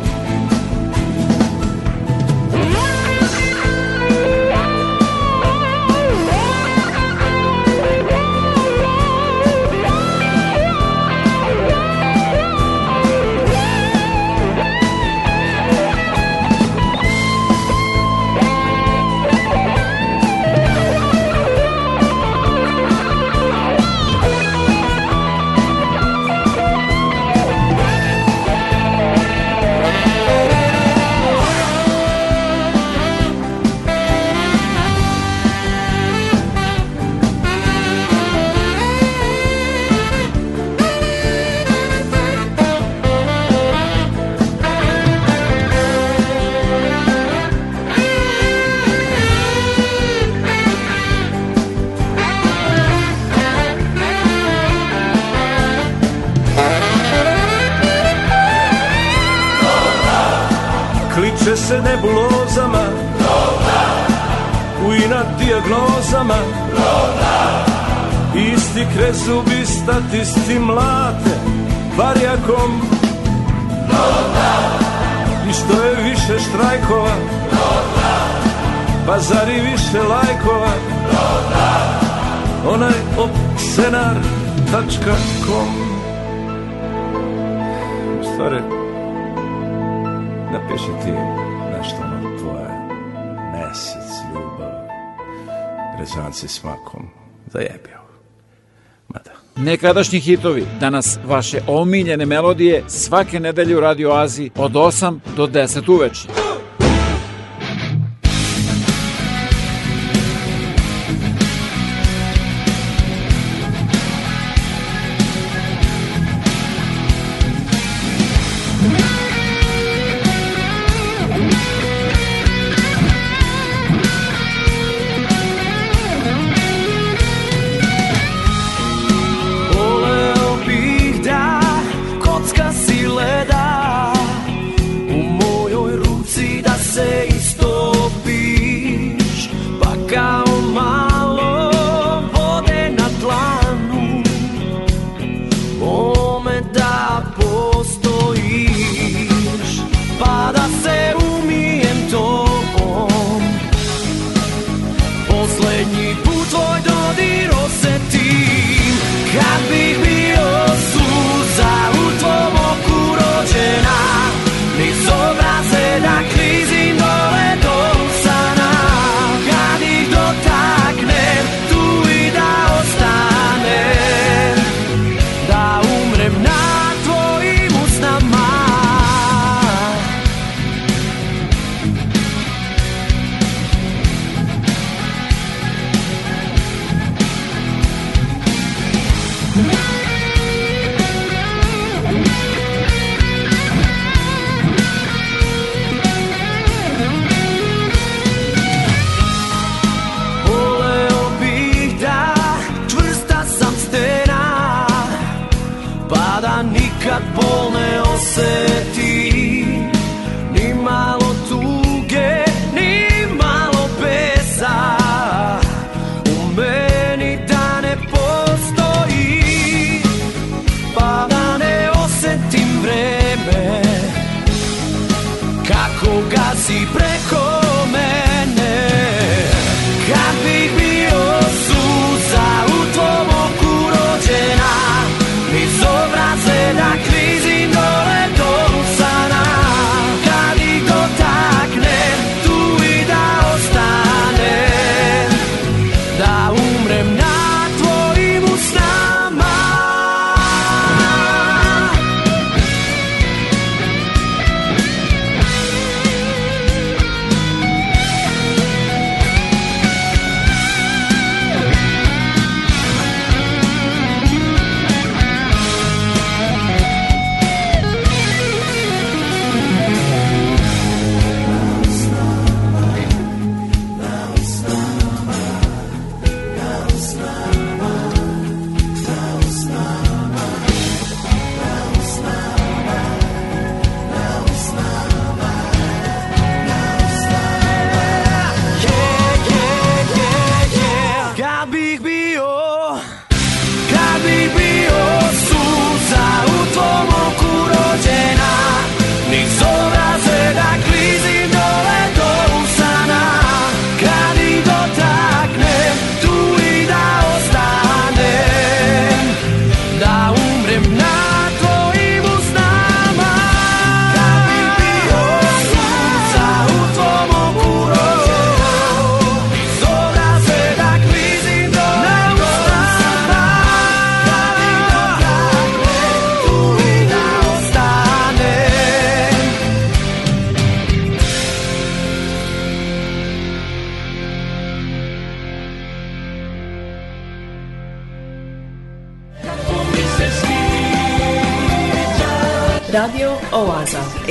mačkakom U stvari Napiši ti nešto na tvoje. Mesec, ljubav Rezanci smakom Zajebio Mada. Nekadašnji hitovi, danas vaše omiljene melodije svake nedelje u Radio Aziji od 8 do 10 uveče.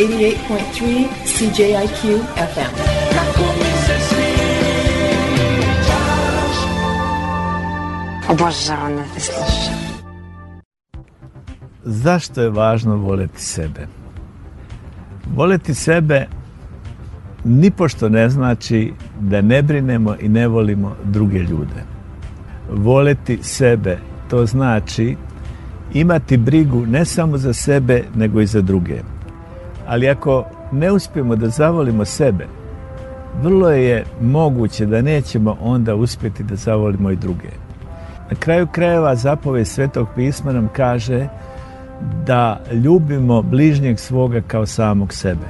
88.3 CJIQ FM. Obožavam da slušam. Zašto je važno voleti sebe? Voleti sebe nipošto ne znači da ne brinemo i ne volimo druge ljude. Voleti sebe to znači imati brigu ne samo za sebe nego i za druge ali ako ne uspijemo da zavolimo sebe, vrlo je moguće da nećemo onda uspjeti da zavolimo i druge. Na kraju krajeva zapove Svetog pisma nam kaže da ljubimo bližnjeg svoga kao samog sebe.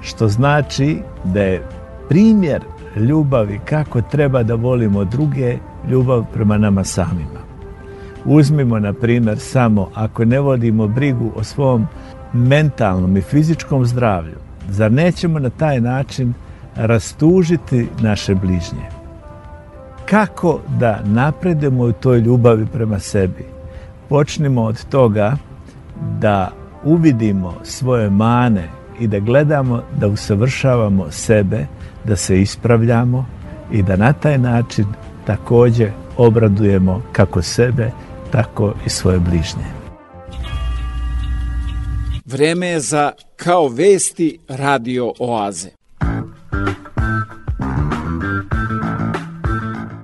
Što znači da je primjer ljubavi kako treba da volimo druge, ljubav prema nama samima. Uzmimo, na primjer, samo ako ne vodimo brigu o svom mentalnom i fizičkom zdravlju, zar nećemo na taj način rastužiti naše bližnje? Kako da napredemo u toj ljubavi prema sebi? Počnimo od toga da uvidimo svoje mane i da gledamo da usavršavamo sebe, da se ispravljamo i da na taj način takođe obradujemo kako sebe, tako i svoje bližnje. Vreme je za Kao vesti radio oaze.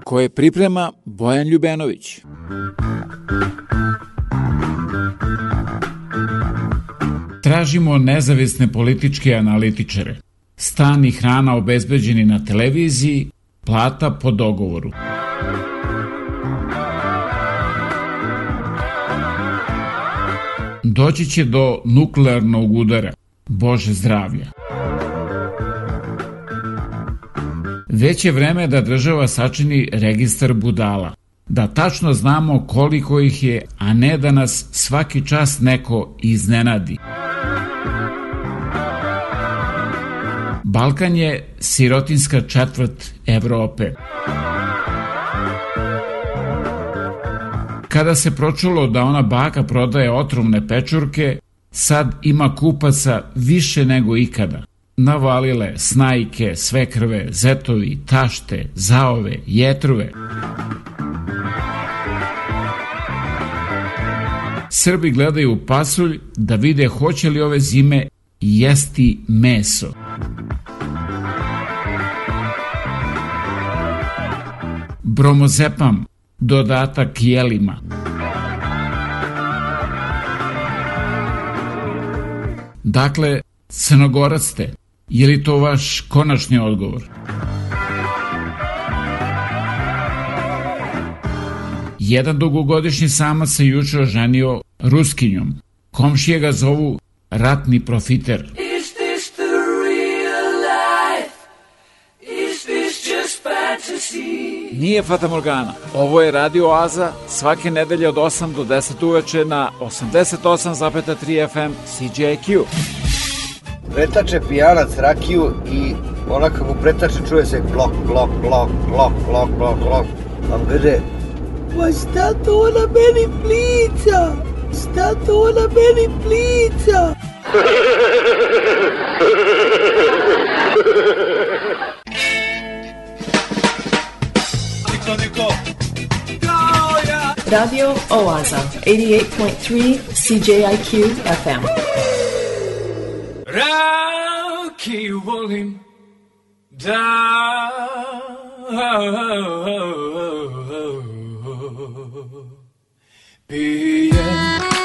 Koje priprema Bojan Ljubenović. Tražimo nezavisne političke analitičare. Stan i hrana obezbeđeni na televiziji, plata po dogovoru. Doći će do nuklearnog udara. Bože zdravlja. Već je vreme da država sačini registar budala. Da tačno znamo koliko ih je, a ne da nas svaki čas neko iznenadi. Balkan je sirotinska četvrt Evrope. Kada se pročulo da ona baka prodaje otrovne pečurke, sad ima kupaca više nego ikada. Navalile snajke, svekrve, zetovi, tašte, zaove, jetruve. Srbi gledaju pasulj da vide hoće li ove zime jesti meso. Bromozepam, dodatak jelima. Dakle, crnogorac ste. Je li to vaš konačni odgovor? Jedan dugogodišnji samac se juče oženio Ruskinjom. Komšije ga zovu ratni profiter. Nije Fata Morgana. Ovo je Radio Oaza svake nedelje od 8 do 10 uveče na 88,3 FM CJQ. Pretače pijanac rakiju i ona kako pretače čuje se glok, glok, glok, glok, glok, glok, glok. A on kaže, Pa šta to ona meni plica? Šta to ona meni plica? Radio Oaza, 88.3 CJIQ FM. Rakiju volim da pijem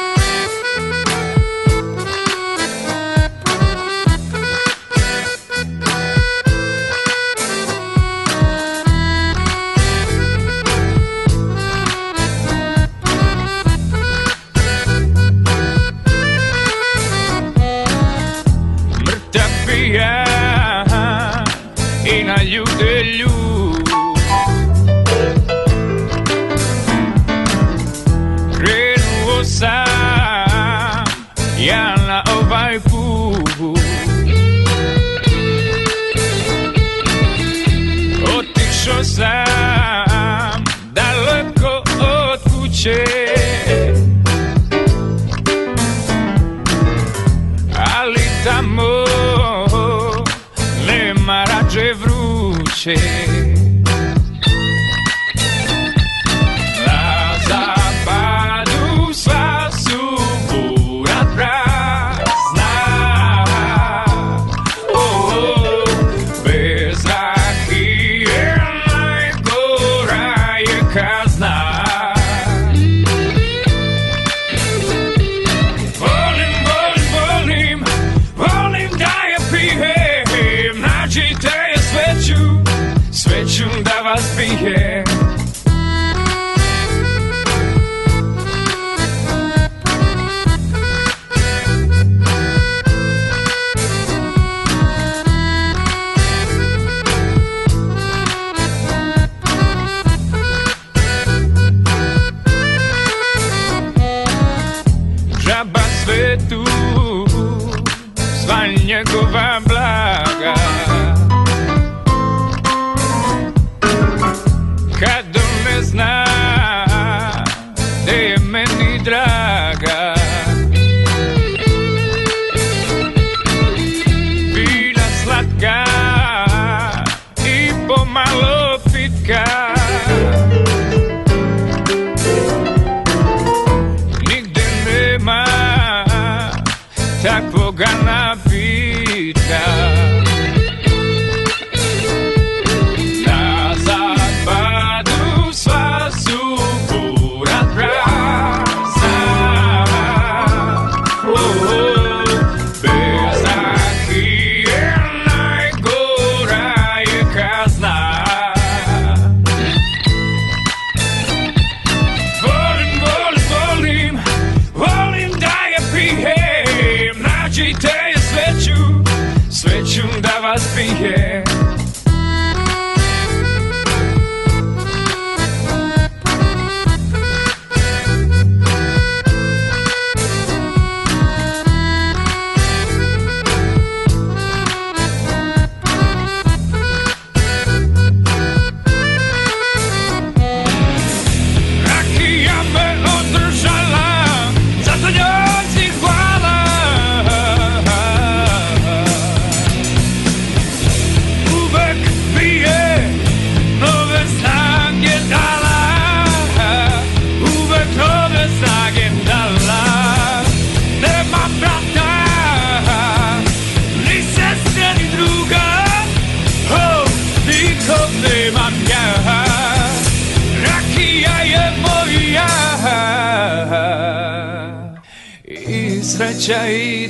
I sreća i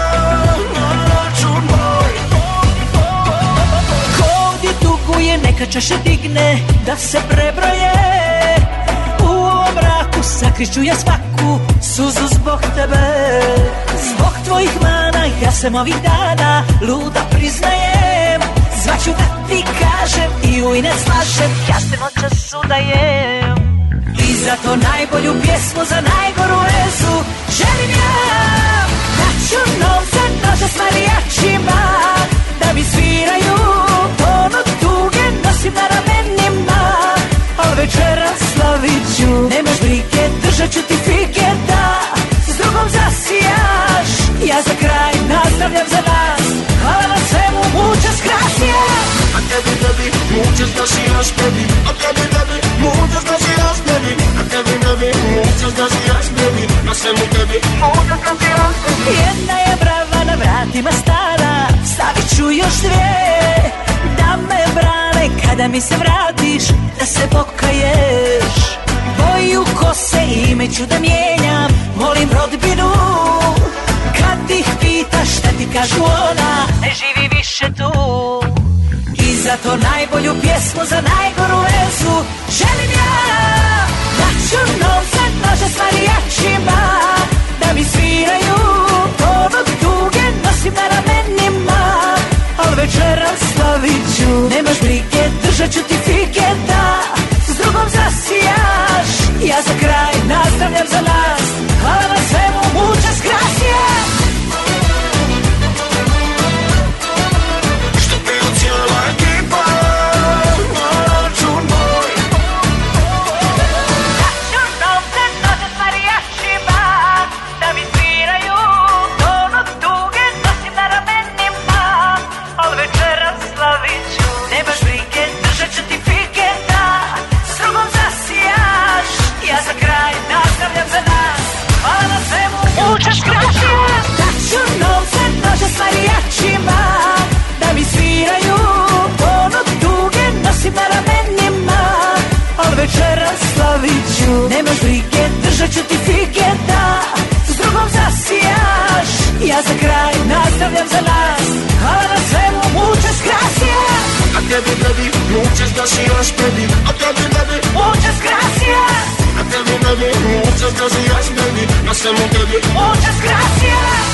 duguje, neka čaše digne da se prebroje. U ovom mraku sakriću ja svaku suzu zbog tebe. Zbog tvojih mana ja sam ovih dana luda priznajem. Zvaću da ti kažem i u ine slažem Ja se noćas udajem I zato najbolju pjesmu za najgoru vezu Želim ja. Da ću novce nože s marijačima brige, držat ću ti fige Da. S drugom zasijaš. Ja za kraj nastavljam za nas. Hvala na svemu, muchas gracias A tebi, tebi, muchas gracias, baby A tebi, tebi, muchas gracias, baby A tebi, tebi, muchas gracias, baby Na svemu tebi, muchas gracias, baby Jedna je brava na vratima stara Stavit ću još dvije. Da me brane kada mi se vratiš Da se pokaješ Boju kose ime ću da mijenjam. Molim rodbinu Kad ih pitaš šta ti kažu ona? Ne živi više tu. I zato najbolju pjesmu za najgoru vezu Želim ja Da ću novce nože s marijačima Da mi sviraju tonu tuge Nosim na ramenima. Al večeras slavit ću Nemaš brige, držat ću ti Da zasijaš Ja za kraj nastavljam za nas. Hvala na svemu, muchas gracias ću ti fige da. S drugom zasijaš Ja za kraj nastavljam za nas. A na svemu mučas krasija A tebi, tebi, muchas gracias, baby. A tebi, tebi, Muchas gracias a tebi, tebi, muchas gracias, baby. Na svemu tebi, Muchas gracias